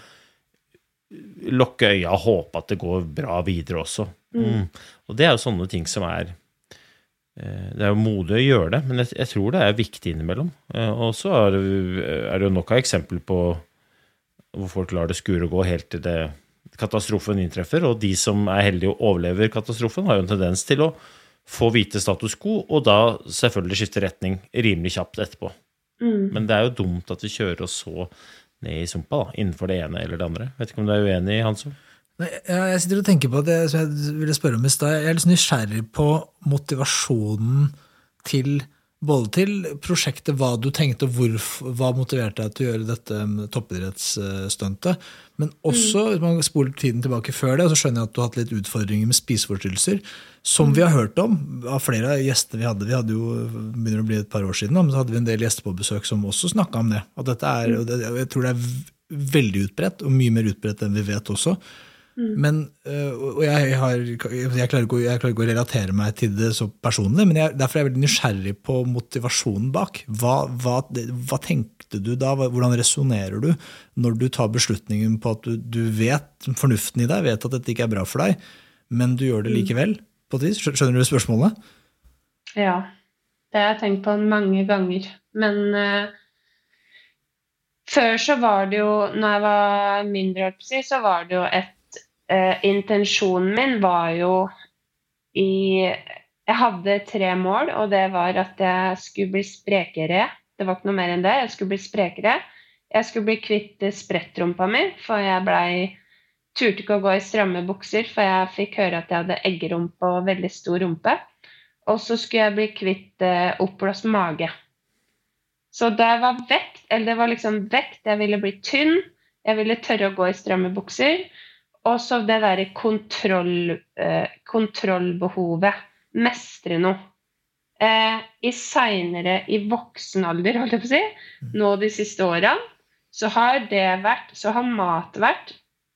lukke øya og håpe at det går bra videre også? Mm. Og det er jo sånne ting som er eh, det er jo modig å gjøre det, men jeg, jeg tror det er viktig innimellom. Eh, Og så er er det jo nok av eksempler på hvor folk lar det skure og gå helt til det katastrofen inntreffer. Og de som er heldige og overlever katastrofen, har jo en tendens til å få vite status quo, og da selvfølgelig skifte retning rimelig kjapt etterpå. Men det er jo dumt at vi kjører oss så ned i sumpa da, innenfor det ene eller det andre. Vet ikke om du er uenig, Hanso? Jeg sitter og tenker på det som jeg ville spørre om i stad. Jeg er litt nysgjerrig på motivasjonen til både til prosjektet, hva du tenkte, og hvorfor, hva motiverte deg til å gjøre dette toppidrettsstuntet. Men også, hvis man spoler tiden tilbake før det, så skjønner jeg at du har hatt litt utfordringer med spiseforstyrrelser. Som vi har hørt om av flere av gjestene vi hadde. Vi hadde jo, begynner å bli et par år siden, men så hadde vi en del gjester på besøk som også snakka om det. At dette er, og det, jeg tror det er veldig utbredt, og mye mer utbredt enn vi vet også. Men, øh, og jeg, har, jeg, klarer å- jeg klarer ikke å relatere meg til det så personlig, men jeg, derfor er jeg veldig nysgjerrig på motivasjonen bak. Hva, hva, hva tenkte du da? Hvordan resonnerer du når du tar beslutningen på at du, du vet fornuften i deg, vet at dette ikke er bra for deg, men du gjør det likevel? på et vis? Skjønner du spørsmålet? Ja. Det har jeg tenkt på mange ganger. Men uh, Før så var det jo, når jeg var mindre, så var det jo et eh, Intensjonen min var jo i Jeg hadde tre mål, og det var at jeg skulle bli sprekere. Det var ikke noe mer enn det. Jeg skulle bli sprekere. Jeg skulle bli kvitt sprettrumpa mi, for jeg blei Turte ikke å gå i stramme bukser, for jeg fikk høre at jeg hadde eggerumpe og veldig stor rumpe. Og så skulle jeg bli kvitt eh, oppblåst mage. Så det var vekt, eller det var liksom vekt, jeg ville bli tynn, jeg ville tørre å gå i stramme bukser. Og så det derre kontroll, eh, kontrollbehovet. Mestre noe. Eh, I seinere, i voksen alder, holdt jeg på å si, nå de siste åra, så har det vært, så har mat vært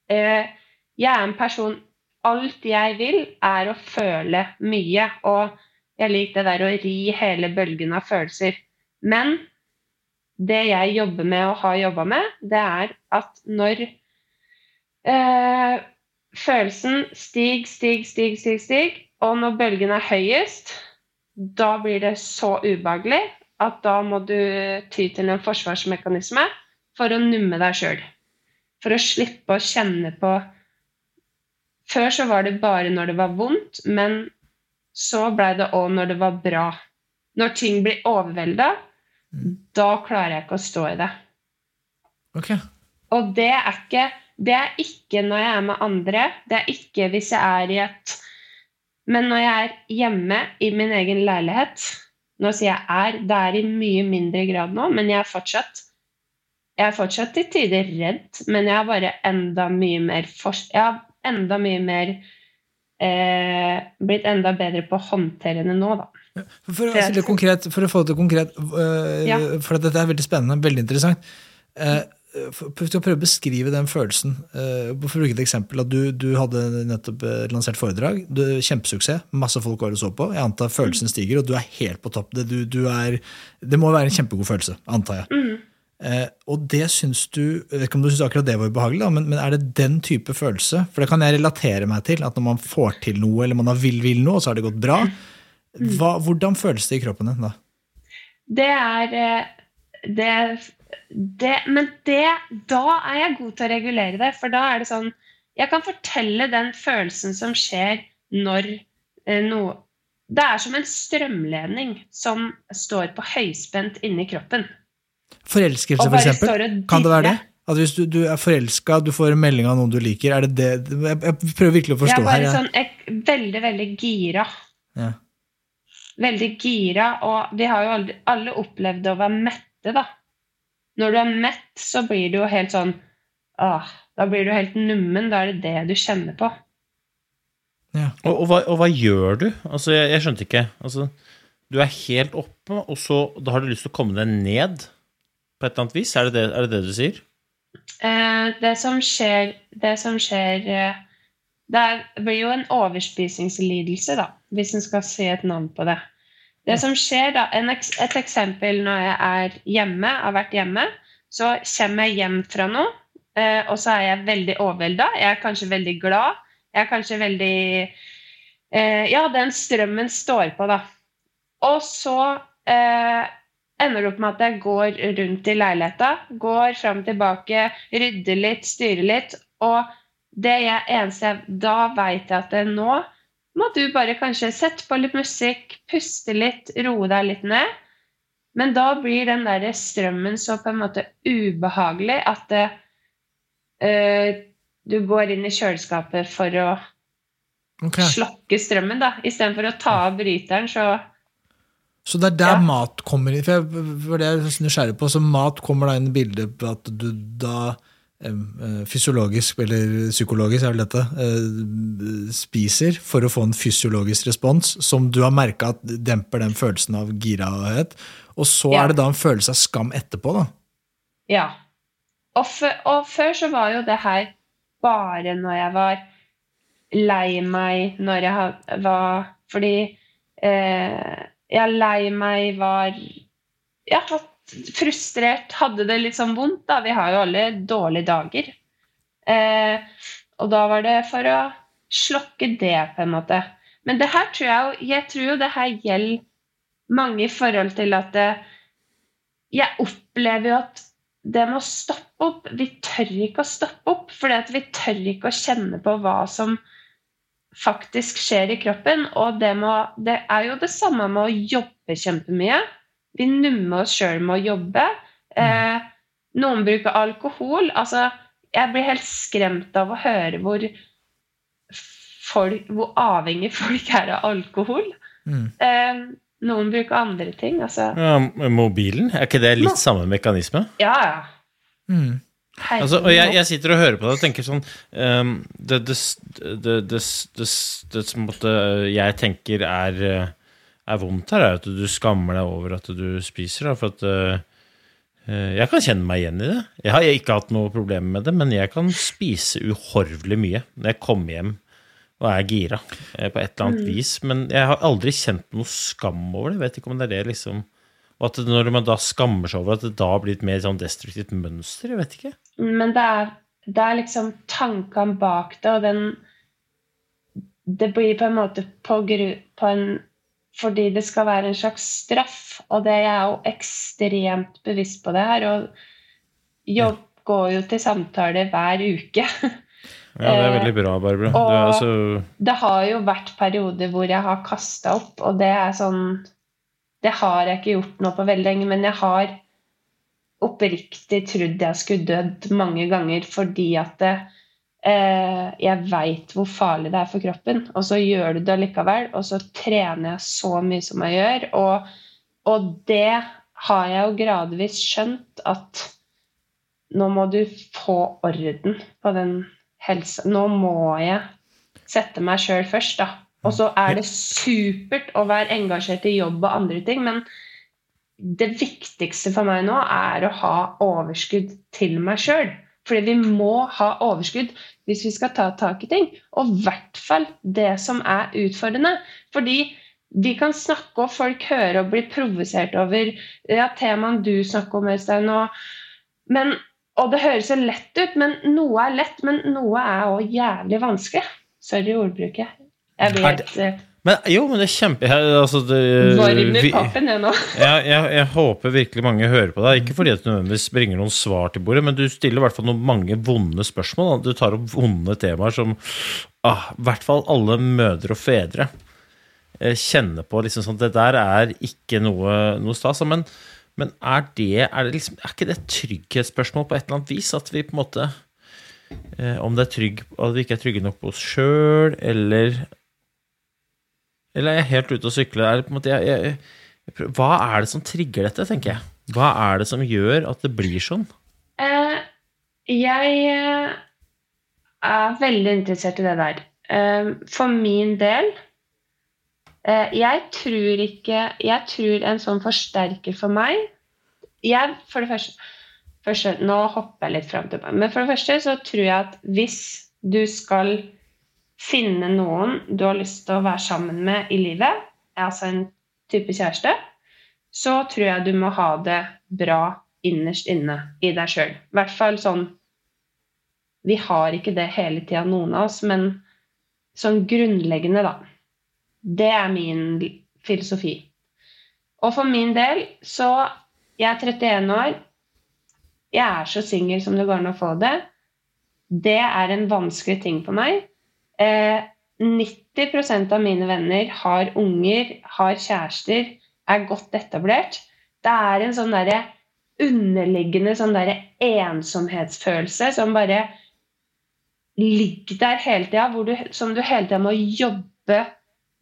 eh, Jeg er en person Alt jeg vil, er å føle mye. Og jeg liker det der å ri hele bølgen av følelser. Men det jeg jobber med og har jobba med, det er at når eh, følelsen stiger, stiger, stiger, stiger, stiger, og når bølgen er høyest, da blir det så ubehagelig at da må du ty til en forsvarsmekanisme for å numme deg sjøl. For å slippe å kjenne på Før så var det bare når det var vondt, men så blei det òg når det var bra. Når ting blir overvelda, da klarer jeg ikke å stå i det. Okay. Og det er ikke det er ikke når jeg er med andre. Det er ikke hvis jeg er i et Men når jeg er hjemme i min egen leilighet Nå sier jeg 'er', det er i mye mindre grad nå, men jeg er fortsatt jeg er fortsatt til tider redd, men jeg har bare enda mye mer for, Jeg har enda mye mer eh, Blitt enda bedre på å håndtere det nå, da. For å, stille konkret, for å få det konkret, uh, Ja. for dette er veldig spennende, veldig interessant. Eh, for å prøve å beskrive den følelsen. eh, for å bruke et eksempel, at du, du hadde nettopp eh, lansert foredrag. Du, kjempesuksess, masse folk var og så på. Jeg antar følelsen stiger, og du er helt på topp. Det, du, du er, det må være en kjempegod følelse, antar jeg. Eh, og det syns du Jeg vet ikke om du syns akkurat det var ubehagelig, da, men, men er det den type følelse? For det kan jeg relatere meg til. At når man får til noe, eller man har vil, vil noe, og så har det gått bra. Hva, hvordan føles det i kroppen din da? Det er eh, det, det Men det Da er jeg god til å regulere det, for da er det sånn Jeg kan fortelle den følelsen som skjer når eh, noe Det er som en strømledning som står på høyspent inni kroppen. Forelskelse, for eksempel? Kan det være det? At hvis du, du er forelska, du får en melding av noen du liker, er det det Jeg, jeg prøver virkelig å Jeg forstå er bare her. jeg. sånn ek, veldig, veldig gira. Ja. Veldig gira, og vi har jo aldri, alle opplevd å være mette, da. Når du er mett, så blir du jo helt sånn ah, Da blir du helt nummen. Da er det det du kjenner på. Ja. Og, og, hva, og hva gjør du? Altså, jeg, jeg skjønte ikke. Altså, du er helt oppe, og så da har du lyst til å komme deg ned på et eller annet vis? Er det det, er det, det du sier? Eh, det som skjer Det som skjer eh, Det er, blir jo en overspisingslidelse, da, hvis en skal si et navn på det. Det som skjer da, Et eksempel når jeg er hjemme, har vært hjemme, så kommer jeg hjem fra noe, eh, og så er jeg veldig overvelda. Jeg er kanskje veldig glad. Jeg er kanskje veldig eh, Ja, den strømmen står på, da. Og så eh, ender det opp med at jeg går rundt i leiligheta, går fram og tilbake, rydder litt, styrer litt. Og det jeg, eneste Da veit jeg at det nå må du bare kanskje sette på litt musikk, puste litt, roe deg litt ned. Men da blir den der strømmen så på en måte ubehagelig at det, uh, du går inn i kjøleskapet for å okay. slokke strømmen, da. Istedenfor å ta av bryteren, så Så det er der Ja. mat kommer inn. For, jeg, for det er jeg nysgjerrig på, så mat kommer da inn i bildet på at du da fysiologisk, eller psykologisk er vel dette, eh, spiser for å få en fysiologisk respons som du har merka at demper den følelsen av girahet. Og så Ja. er det da en følelse av skam etterpå, da. Ja. Og, og før så var jo det her bare når jeg var lei meg, når jeg var Fordi eh, jeg lei meg, var Ja, frustrert, hadde det litt sånn vondt, da. Vi har jo alle dårlige dager. Eh, og da var det for å slokke det, på en måte. Men det her tror jeg Jeg tror jo det her gjelder mange i forhold til at det, jeg opplever jo at det må stoppe opp. Vi tør ikke å stoppe opp, for vi tør ikke å kjenne på hva som faktisk skjer i kroppen. Og det, må, det er jo det samme med å jobbe kjempemye. Vi nummer oss sjøl med å jobbe. Eh, noen bruker alkohol. Altså, jeg blir helt skremt av å høre hvor, folk, hvor avhengig folk er av alkohol. Mm. Eh, noen bruker andre ting. Altså. Ja, mobilen, er ikke det litt samme mekanisme? Ja, ja. Mm. Altså, og jeg, jeg, sitter og hører på det og tenker sånn um, det, det, det, det, som jeg tenker er, er, vondt her, er at du skammer deg over at du spiser. Da, for at uh, Jeg kan kjenne meg igjen i det. Jeg har ikke hatt noe problem med det, men jeg kan spise uhorvelig mye når jeg kommer hjem og er gira eh, på et eller annet mm. vis. Men jeg har aldri kjent noe skam over det. Jeg vet ikke om det er det liksom Og at når man da skammer seg over at det da blir et mer sånn destruktivt mønster. Jeg vet ikke. Men det er, det er liksom tankene bak det, og den Det blir på en måte på, på en fordi det skal være en slags straff, og det er jeg jo ekstremt bevisst på det her. Og jobb går jo til samtale hver uke. Ja, det er veldig bra, Barbara. Og det, altså... det, har jo vært perioder hvor jeg har kasta opp, og det er sånn Det har jeg ikke gjort nå på veldig lenge, men jeg har oppriktig trodd jeg skulle dødd mange ganger fordi at det, eh, jeg veit hvor farlig det er for kroppen, og så gjør du det likevel, og så trener jeg så mye som jeg gjør, og, og det har jeg jo gradvis skjønt at nå må du få orden på den helsa. Nå må jeg sette meg sjøl først, da. Og så er det supert å være engasjert i jobb og andre ting, men det viktigste for meg nå er å ha overskudd til meg sjøl. Fordi vi må ha overskudd hvis vi skal ta tak i ting. Og i hvert fall det som er utfordrende. Fordi vi kan snakke, og folk hører og blir provosert over ja, temaene du snakker om, Øystein. Men og det høres så lett ut, men noe er lett, men noe er òg jævlig vanskelig. Sorry ordbruket. Jeg helt uh, men, jo, men det er kjempe altså det, Varm i pappen, jeg nå. ja, jeg, jeg, håper virkelig mange hører på deg. Ikke fordi at du nødvendigvis bringer noen svar til bordet, men du stiller i hvert fall noen mange vonde spørsmål. Du tar opp vonde temaer som ah, i hvert fall alle mødre og fedre eh, kjenner på. liksom sånn, Det der er ikke noe, noe stas. Men men er det, er det liksom, er ikke det et trygghetsspørsmål på et eller annet vis? At vi på en måte eh, Om det er trygg, at vi ikke er trygge nok på oss sjøl, eller Eller er jeg helt ute og sykler? Er jeg, hva er det som trigger dette, tenker jeg? Hva er det som gjør at det blir sånn? Eh, jeg eh, er veldig interessert i det der. Eh, for min del Eh, jeg tror ikke Jeg tror en sånn forsterker for meg jeg, For det første, første, Nå hopper jeg litt fram til meg. Men for det første så tror jeg at hvis du skal finne noen du har lyst til å være sammen med i livet, altså en type kjæreste, så tror jeg du må ha det bra innerst inne i deg sjøl. I hvert fall sånn Vi har ikke det hele tida, noen av oss, men sånn grunnleggende, da. Det er min filosofi. Og for min del så Jeg er 31 år. Jeg er så singel som det går an å få det. Det er en vanskelig ting for meg. Eh, 90% av mine venner har unger, har kjærester, er godt etablert. Det er en sånn derre underliggende sånn der ensomhetsfølelse som bare ligger der hele tida, som du hele tida må jobbe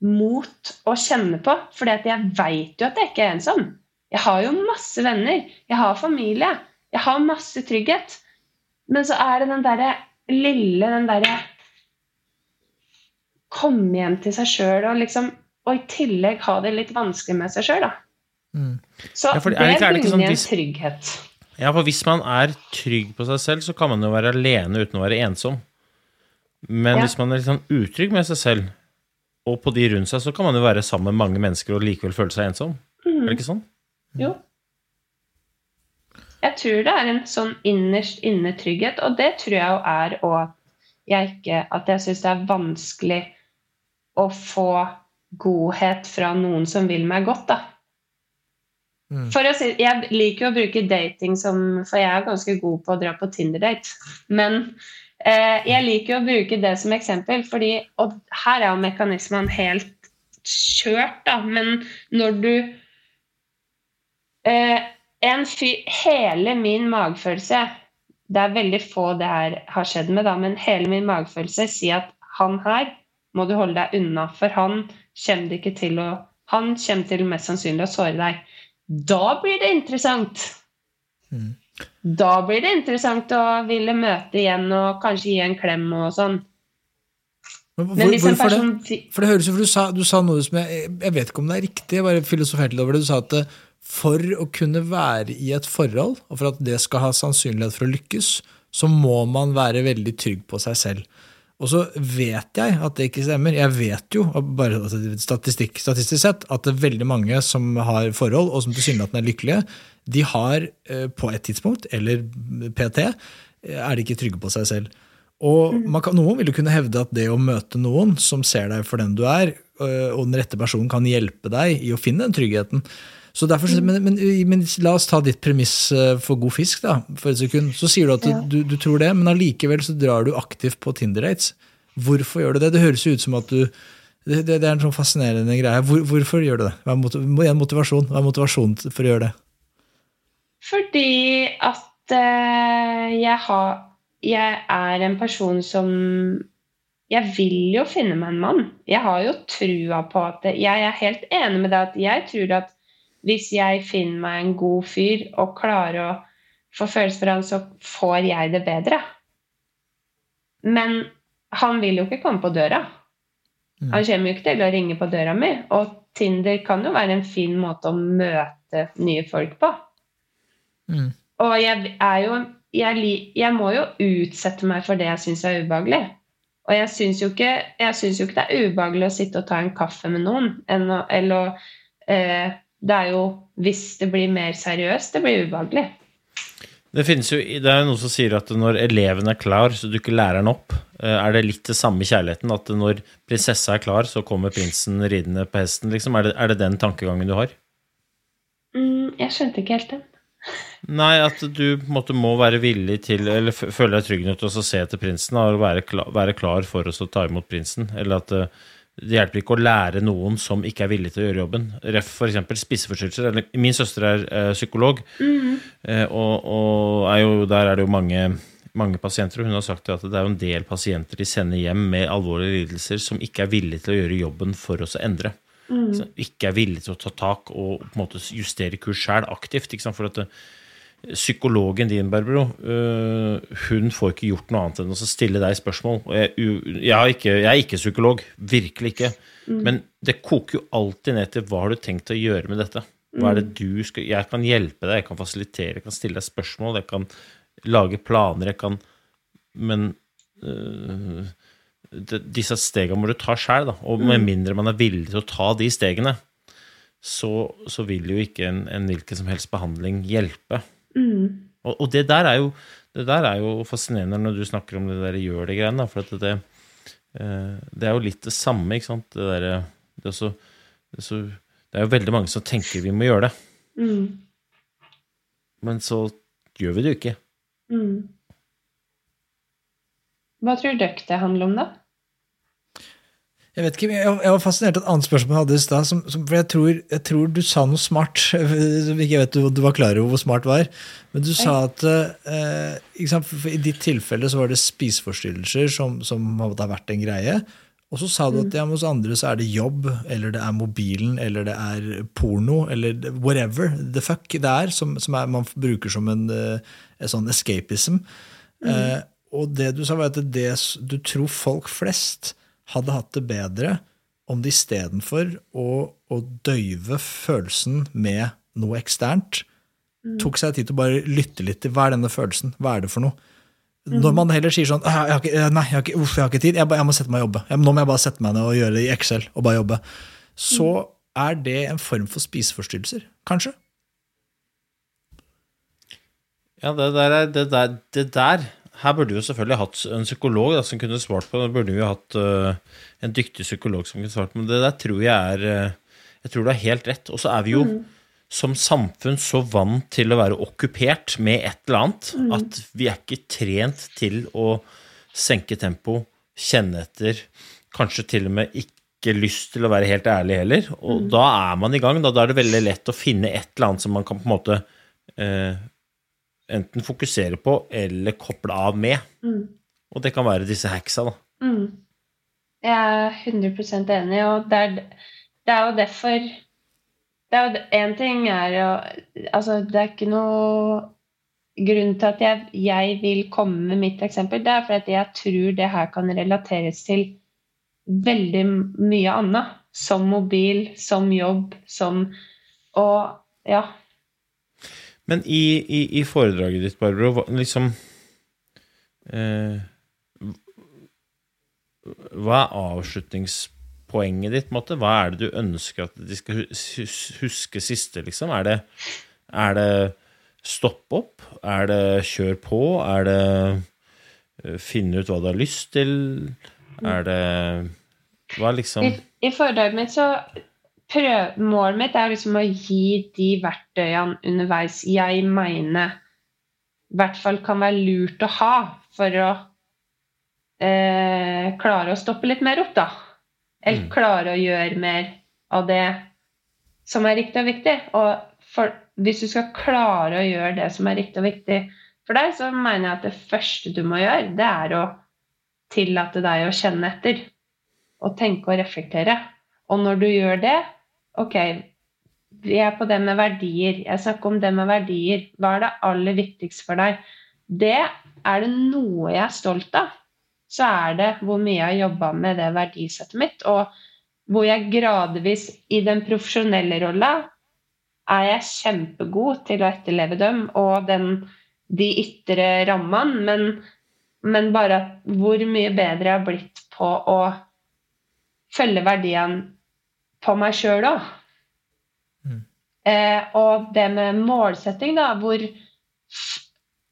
mot å kjenne på. For jeg veit jo at jeg ikke er ensom. Jeg har jo masse venner. Jeg har familie. Jeg har masse trygghet. Men så er det den derre lille den derre Komme hjem til seg sjøl og liksom Og i tillegg ha det litt vanskelig med seg sjøl, da. Mm. Så ja, det, det bunner sånn, i en trygghet. Ja, for hvis man er trygg på seg selv, så kan man jo være alene uten å være ensom. Men ja. hvis man er litt sånn utrygg med seg selv, og på de rundt seg så kan man jo være sammen med mange mennesker og likevel føle seg ensom. Mm. Er det ikke sånn? Jo. Jeg tror det er en sånn innerst inne trygghet, og det tror jeg jo er òg at jeg ikke At jeg syns det er vanskelig å få godhet fra noen som vil meg godt, da. For å si, jeg liker jo å bruke dating som For jeg er ganske god på å dra på Tinder-date. Men eh, jeg liker å bruke det som eksempel, fordi Og her er jo mekanismen helt kjørt, da. Men når du eh, En fyr Hele min magefølelse Det er veldig få det her har skjedd med, da, men hele min magefølelse sier at han her må du holde deg unna, for han kommer ikke til å Han kommer til mest sannsynlig å såre deg. Da blir det interessant. Mm. Da blir det interessant å ville møte igjen og kanskje gi en klem og sånn. Men hvor, Men hvis en hvorfor det? For det høres jo, for du sa, du sa noe som jeg, jeg vet ikke om det er riktig, jeg bare filosoferte litt over det. Du sa at for å kunne være i et forhold, og for at det skal ha sannsynlighet for å lykkes, så må man være veldig trygg på seg selv. Og så vet jeg at det ikke stemmer. Jeg vet jo, bare altså, statistisk sett, at det er veldig mange som har forhold, og som tilsynelatende er lykkelige, de har eh, på et tidspunkt, eller PT, eh, er de ikke trygge på seg selv. Og man kan, Noen vil jo kunne hevde at det å møte noen som ser deg for den du er, øh, og den rette personen kan hjelpe deg i å finne den tryggheten. Så derfor, men, men, men la oss ta ditt premiss øh, for god fisk da, for et sekund. Så sier du at Ja. du, du tror det, men allikevel så drar du aktivt på Tinder-dates. Hvorfor gjør du det? Det høres jo ut som at du Det, det, det er en sånn fascinerende greie. Hvor, hvorfor gjør du det? Hva er motivasjon? Hva er motivasjonen for å gjøre det? Fordi at uh, jeg har Jeg er en person som Jeg vil jo finne meg en mann. Jeg har jo trua på at Jeg er helt enig med deg at jeg tror at hvis jeg finner meg en god fyr og klarer å få følelser for han, så får jeg det bedre. Men han vil jo ikke komme på døra. Han kommer jo ikke til å ringe på døra mi. Og Tinder kan jo være en fin måte å møte nye folk på. Mm. Og jeg er jo jeg, jeg må jo utsette meg for det jeg syns er ubehagelig. Og jeg syns jo, ikke- jeg syns jo ikke det er ubehagelig å sitte og ta en kaffe med noen. Eller å eh, Det er jo Hvis det blir mer seriøst, det blir ubehagelig. Det jo, det er jo noen som sier at når eleven er klar, så dukker læreren opp. Eh, Er det litt det samme kjærligheten? At når prinsessa er klar, så kommer prinsen ridende på hesten? Liksom? Er, det, er det den tankegangen du har? Mm, jeg skjønte ikke helt den. Nei, at du måte må være villig til, eller føle deg trygg nok til å se etter prinsen og være klar, være klar for å ta imot prinsen. Eller at eh, det hjelper ikke å lære noen som ikke er villig til å gjøre jobben. Ref f.eks. spiseforstyrrelser. Min søster er eh, psykolog, eh, og, og er jo, der er det jo mange, mange pasienter, og hun har sagt at det er jo en del pasienter de sender hjem med alvorlige lidelser som ikke er villige til å gjøre jobben for oss å endre. Som ikke er villige til å ta tak og på en måte justere kurs sjøl aktivt. For at det, psykologen din, Barbro, øh, hun får ikke gjort noe annet enn å stille deg spørsmål. Jeg, jeg, er ikke, jeg er ikke psykolog, virkelig ikke. Men det koker jo alltid ned til hva har du tenkt å gjøre med dette? Hva er det du skal Jeg kan hjelpe deg, jeg kan fasilitere, jeg kan stille deg spørsmål, jeg kan lage planer, jeg kan Men øh, disse stegene må du ta sjøl, da. Og med mindre man er villig til å ta de stegene, så, så vil jo ikke en, en hvilken som helst behandling hjelpe. Og, og det der er jo det der er jo fascinerende når du snakker om det der gjør det-greiene. For at det, eh, det er jo litt det samme, ikke sant. Det, der, det, er så, det, er så, det er jo veldig mange som tenker vi må gjøre det, Mm, men så gjør vi det jo ikke. mm. Hva tror dere det handler om, da? Jeg vet ikke, jeg, jeg var fascinert av et annet spørsmål jeg hadde i stad. For jeg tror, jeg tror du sa noe smart. som ikke vet du, du var klar over hvor smart det var. Men du sa at eh, sant, I ditt tilfelle så var det spiseforstyrrelser som, som har vært en greie. Og så sa du at ja, hos andre så er det jobb, eller det er mobilen, eller det er porno, eller whatever the fuck det er, som, som er, man bruker som en, eh, en sånn escapism. Eh, og det du sa, var at det du tror folk flest hadde hatt det bedre om de istedenfor å, å døyve følelsen med noe eksternt, tok seg tid til å bare lytte litt til hva er denne følelsen, hva er det for noe? Når man heller sier sånn «Ah, jeg har ikke, Nei, jeg har ikke, uff, jeg har ikke tid, jeg, ba- jeg må sette meg og jobbe. Jeg, nå må jeg bare sette meg ned og gjøre det i Excel og bare jobbe. Så er det en form for spiseforstyrrelser, kanskje? Ja, det der, er, det der, det der Her burde vi jo selvfølgelig hatt en psykolog da, som kunne svart på det. Burde vi jo hatt uh, en dyktig psykolog som kunne svart på det. Men det der tror jeg er øh, Jeg tror du har helt rett. Og så er vi jo som samfunn så vant til å være okkupert med et eller annet at vi er ikke trent til å senke tempo, kjenne etter, kanskje til og med ikke lyst til å være helt ærlig heller. Og da er man i gang. Da, da er det veldig lett å finne et eller annet som man kan på en måte eh, enten fokusere på eller koble av med. Og det kan være disse hacksa, da. Mm. Jeg er 100% enig, og det er, det er jo derfor det er jo Én ting er jo Altså, det er ikke noe grunn til at jeg, jeg vil komme med mitt eksempel. Det er fordi jeg tror det her kan relateres til veldig mye annet. Som mobil, som jobb, som Og ja. Men i, i, i foredraget ditt, Barbro, liksom eh, Hva er avslutningspoenget ditt? måte? Hva er det du ønsker at de skal huske siste, liksom? Er det, er det stopp opp? Er det kjør på? Er det eh, finne ut hva du har lyst til? Er det Hva liksom I, i foredraget mitt så prøv, Målet mitt er liksom å gi de verktøyene underveis jeg mener i hvert fall kan være lurt å ha for å eh, klare å stoppe litt mer opp, da. Eller Mm. klare å gjøre mer av det som er riktig og viktig. Og for, hvis du skal klare å gjøre det som er riktig og viktig for deg, så mener jeg at det første du må gjøre, det er å tillate deg å kjenne etter. Og tenke og reflektere. Og når du gjør det Ok, vi er på det med verdier. Jeg snakker om det med verdier. Hva er det aller viktigste for deg? Det er det noe jeg er stolt av, så er det hvor mye jeg har jobba med det verdisettet mitt, og hvor jeg gradvis i den profesjonelle rolla er jeg kjempegod til å etterleve dem og den, de ytre rammene, men, men bare hvor mye bedre jeg har blitt på å følge verdiene på meg sjøl òg. Eh, og det med målsetting, da, hvor,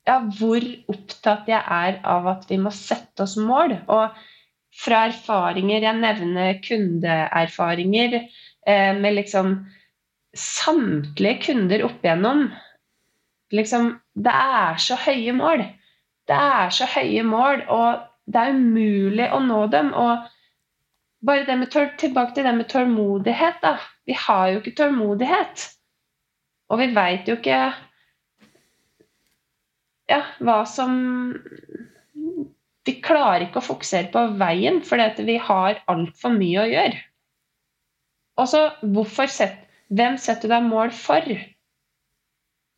ja, hvor opptatt jeg er av at vi må sette oss mål. Og fra erfaringer Jeg nevner kundeerfaringer eh, med liksom samtlige kunder opp igjennom. Liksom, det er så høye mål. Det er så høye mål, og det er umulig å nå dem. Og bare det med tilbake til det med tålmodighet, da. Vi har jo ikke tålmodighet. Og vi veit jo ikke ja, hva som Vi klarer ikke å fokusere på veien, fordi at vi har altfor mye å gjøre. Og så hvorfor sett, Hvem setter du deg mål for?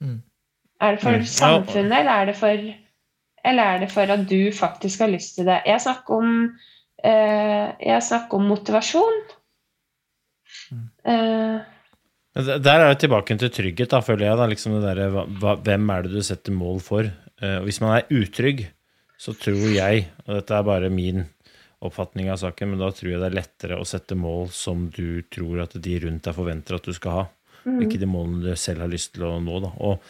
Mm. Er det for Mm. Samfunnet, eller er det for eller er det for at du faktisk har lyst til det? Jeg snakker om, jeg snakker om motivasjon. Mm. Men Der er jo tilbake til trygghet, da, føler jeg. da, liksom det der, hva, Hvem er det du setter mål for? Eh, og hvis man er utrygg, så tror jeg, og dette er bare min oppfatning av saken, men da tror jeg det er lettere å sette mål som du tror at de rundt deg forventer at du skal ha. Ikke de målene du selv har lyst til å nå. da, og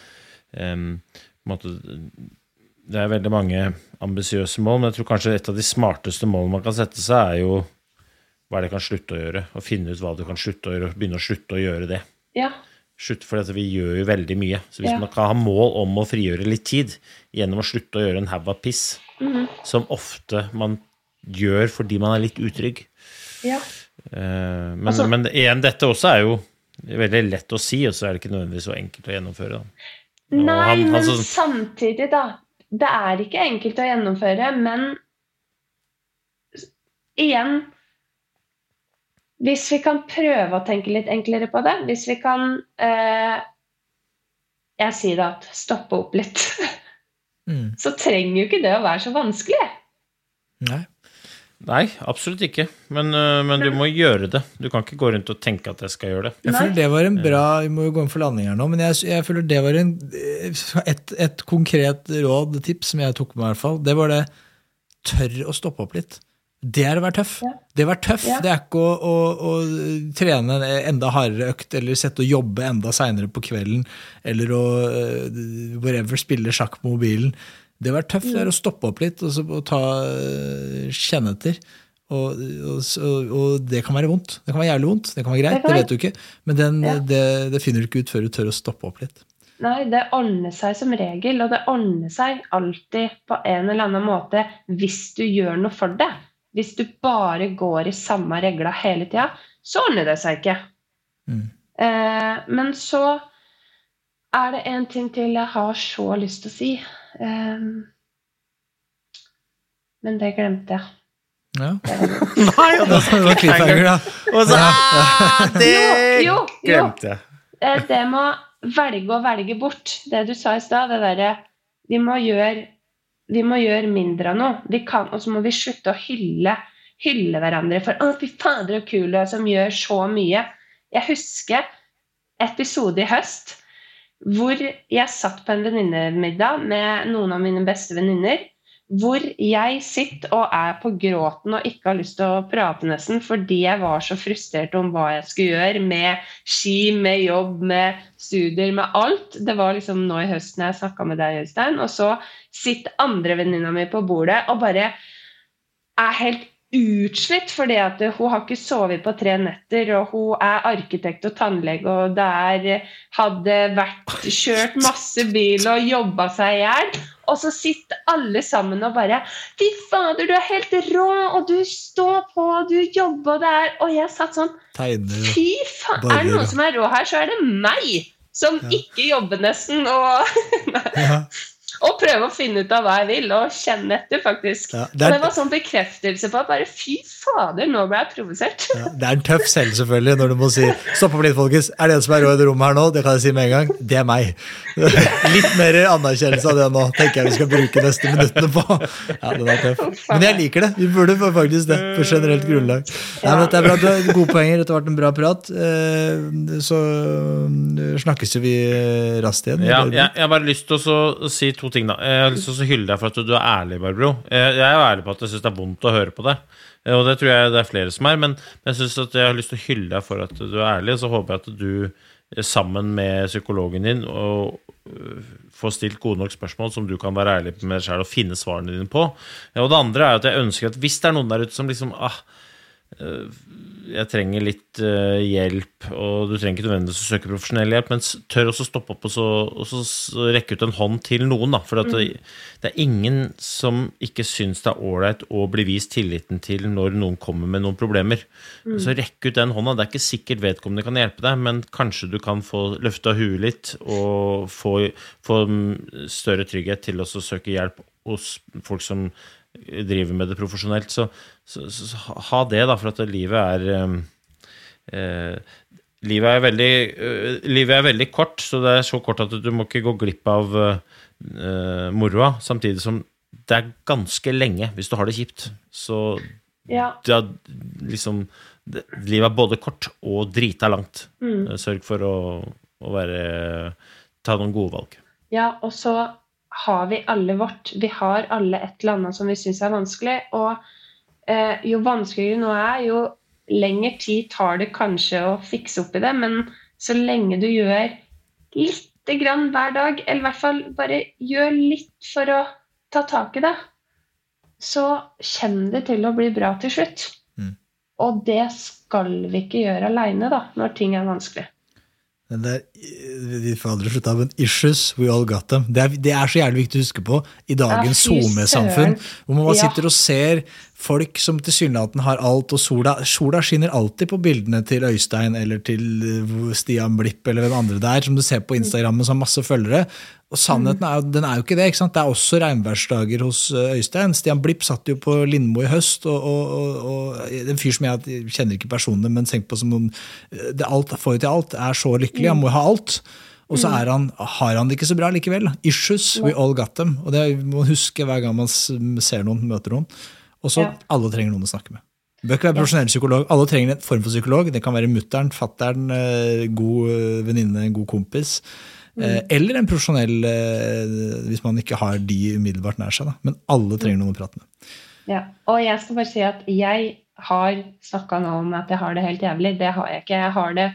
um, måte, Det er veldig mange ambisiøse mål, men jeg tror kanskje et av de smarteste målene man kan sette seg, er jo hva er det jeg kan slutte å gjøre, og finne ut hva du kan slutte å gjøre, og begynne å slutte å gjøre det. ja. Slutt, for dette, vi gjør jo veldig mye. Så hvis Ja. man kan ha mål om å frigjøre litt tid gjennom å slutte å gjøre en haug av piss, Mhm. som ofte man gjør fordi man er litt utrygg ja. Eh, Men, Altså- men igjen, dette også er jo veldig lett å si, og så er det ikke nødvendigvis så enkelt å gjennomføre. Da. Nei, han- han men så, samtidig, da. Det er ikke enkelt å gjennomføre, men igjen Hvis vi kan prøve å tenke litt enklere på det, hvis vi kan eh, Jeg sier det at stoppe opp litt. Mm. Så trenger jo ikke det å være så vanskelig. Nei. Nei, absolutt ikke. Men, eh, men du må gjøre det. Du kan ikke gå rundt og tenke at jeg skal gjøre det. Jeg føler det var en bra Vi må jo gå inn for landing her nå, men jeg, jeg føler det var en, et, et konkret råd, tips, som jeg tok med, i hvert fall. Det var det tørr å stoppe opp litt. Det er å være tøff. Ja. Det å være tøff, Ja. det er ikke å, å, å trene en enda hardere økt eller sette å jobbe enda seinere på kvelden eller å whatever, spille sjakk på mobilen. Det å være tøff det er å stoppe opp litt og, så, og ta, eh, kjenne etter. Og, og, og det kan være vondt. Det kan være jævlig vondt. Det kan være greit, Det det, vet du ikke. Men den, Ja. det, det finner du ikke ut før du tør å stoppe opp litt. Nei, det ordner seg som regel, og det ordner seg alltid på en eller annen måte hvis du gjør noe for det. Hvis du bare går i samme regla hele tida, så ordner det seg ikke. Mm. Eh, men så er det en ting til jeg har så lyst til å si. Eh, men det glemte jeg. Ja. Nei, og Det var cliffhanger, da. Og så, ah, det Jo, jo, glemte jeg. Det med å velge å velge bort, det du sa i stad, det derre vi, vi må gjøre mindre av noe. Og så må vi slutte å hylle, hylle hverandre for 'Å, fy fader, så kule som gjør så mye'. Jeg husker episode i høst hvor jeg satt på en venninnemiddag med noen av mine beste venninner. Hvor jeg sitter og er på gråten og ikke har lyst til å prate nesten fordi jeg var så frustrert om hva jeg skulle gjøre med ski, med jobb, med studier, med alt. Det var liksom nå i høsten jeg snakka med deg, Øystein. Og så sitter andre venninna mi på bordet og bare er helt utslitt fordi at hun har ikke sovet på tre netter, og hun er arkitekt og tannlege, og det er hadde vært kjørt masse bil og jobba seg i hjel. Og så sitter alle sammen og bare Fy fader, du er helt rå, og du står på, og du jobber, der. er Og jeg satt sånn Tegner Fy faen, er det noen som er rå her, så er det meg! Som Ja. ikke jobber nesten, og, ja. Og prøve å finne ut av hva jeg vil, og kjenne etter, faktisk. Ja, Og det, er, det var sånn bekreftelse på at bare fy fader, nå ble jeg provosert. ja, det er en tøff selv, selvfølgelig, når du må si 'stopp opp litt, folkens'. Er det en som er rå i det rommet her nå? Det kan jeg si med en gang. Det er meg. Litt mer anerkjennelse av det nå, tenker jeg vi skal bruke neste minuttene på. Ja, den er tøff. Men jeg liker det. Vi burde faktisk det, på generelt grunnlag. Nei, men dette er bra. Du har gode poenger. Dette har vært en bra prat. Eh, Så eh, snakkes jo vi raskt igjen. Ja, jeg, jeg har bare lyst til å si to ting. da Jeg har lyst til å hylle deg for at du er ærlig, Barbro. Jeg er jo ærlig på at jeg syns det er vondt å høre på det. Eh, Og det tror jeg det er flere som er. Men jeg synes at jeg har lyst til å hylle deg for at du er ærlig. Og så håper jeg at du eh, sammen med psykologen din og øh, får stilt gode nok spørsmål som du kan være ærlig med deg selv og finne svarene dine på. Og det andre er at jeg ønsker at hvis det er noen der ute som liksom ah, jeg trenger litt uh, hjelp, og du trenger ikke nødvendigvis å søke profesjonell hjelp, men tør også stoppe opp og så, og så rekke ut en hånd til noen. Da, for at det, det er ingen som ikke syns det er ålreit å bli vist tilliten til når noen kommer med noen problemer. Så rekk ut den hånda. Det er ikke sikkert vedkommende kan hjelpe deg, men kanskje du kan få løfta huet litt og få, få mm, større trygghet til å søke hjelp hos folk som driver med det profesjonelt. Så, så, så, så ha det, da, for at livet er eh, eh, Livet er, veldig, eh, livet er veldig kort, så det er så kort at du må ikke gå glipp av uh, moroa. Samtidig som det er ganske lenge hvis du har det kjipt. Så Ja. det er liksom det, Livet er både kort og drita langt. Mm. Sørg for å, å være Ta noen gode valg. Ja, og så har vi alle vårt. Vi har alle et eller annet som vi syns er vanskelig. Og eh, jo vanskeligere noe er, jo lengre tid tar det kanskje å fikse opp i det. Men så lenge du gjør lite grann hver dag, eller i hvert fall bare gjør litt for å ta tak i det, så kommer det til å bli bra til slutt. Mm. Og det skal vi ikke gjøre aleine, da, når ting er vanskelig. Men det er, vi får aldri slutte av, men issues, we all got them. Det er, det er så jævlig viktig å huske på i dagens SoMe-samfunn, hvor man bare sitter og ser folk som tilsynelatende har alt, og sola, sola skinner alltid på bildene til Øystein eller til uh, Stian Blipp eller hvem andre det er, som du ser på Instagram som har masse følgere. Og sannheten er jo, den er jo ikke det. ikke sant? Det er også regnværsdager hos uh, Øystein. Stian Blipp satt jo på Lindmo i høst, og, og, og, og en fyr som jeg jeg kjenner ikke personlig, men tenker på som noen det Alt får jo til alt, er så lykkelig, han må jo ha alt. Og så er han, har han det ikke så bra likevel. Issues, we all got them. Og det må man huske hver gang man ser noen, møter noen. Og så alle trenger noen å snakke med. Bør ikke være profesjonell psykolog. Alle trenger en form for psykolog. Det kan være mutter'n, fatter'n, eh, god eh, venninne, god kompis. Eh, Eller en profesjonell, eh, hvis man ikke har de umiddelbart nær seg. Da. Men alle trenger noen å prate med. Ja, og jeg skal bare si at jeg har snakka nå om at jeg har det helt jævlig. Det har jeg ikke. Jeg har det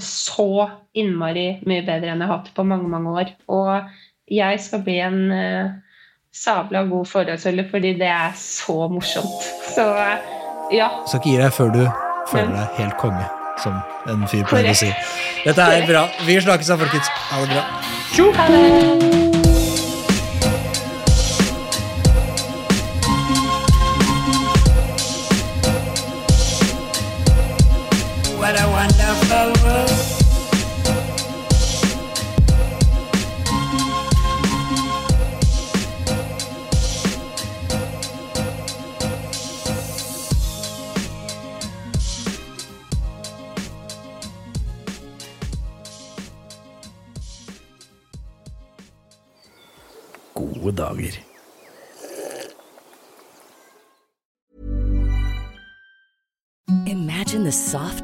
så innmari mye bedre enn jeg har hatt på mange, mange år. Og jeg skal bli en uh, sabla god forholdsholder fordi det er så morsomt. Så ja. Skal ikke gi deg før du føler deg helt konge, som en fyr pleier å si. Dette er bra. Vi snakkes da, folkens. Ha det bra. Ha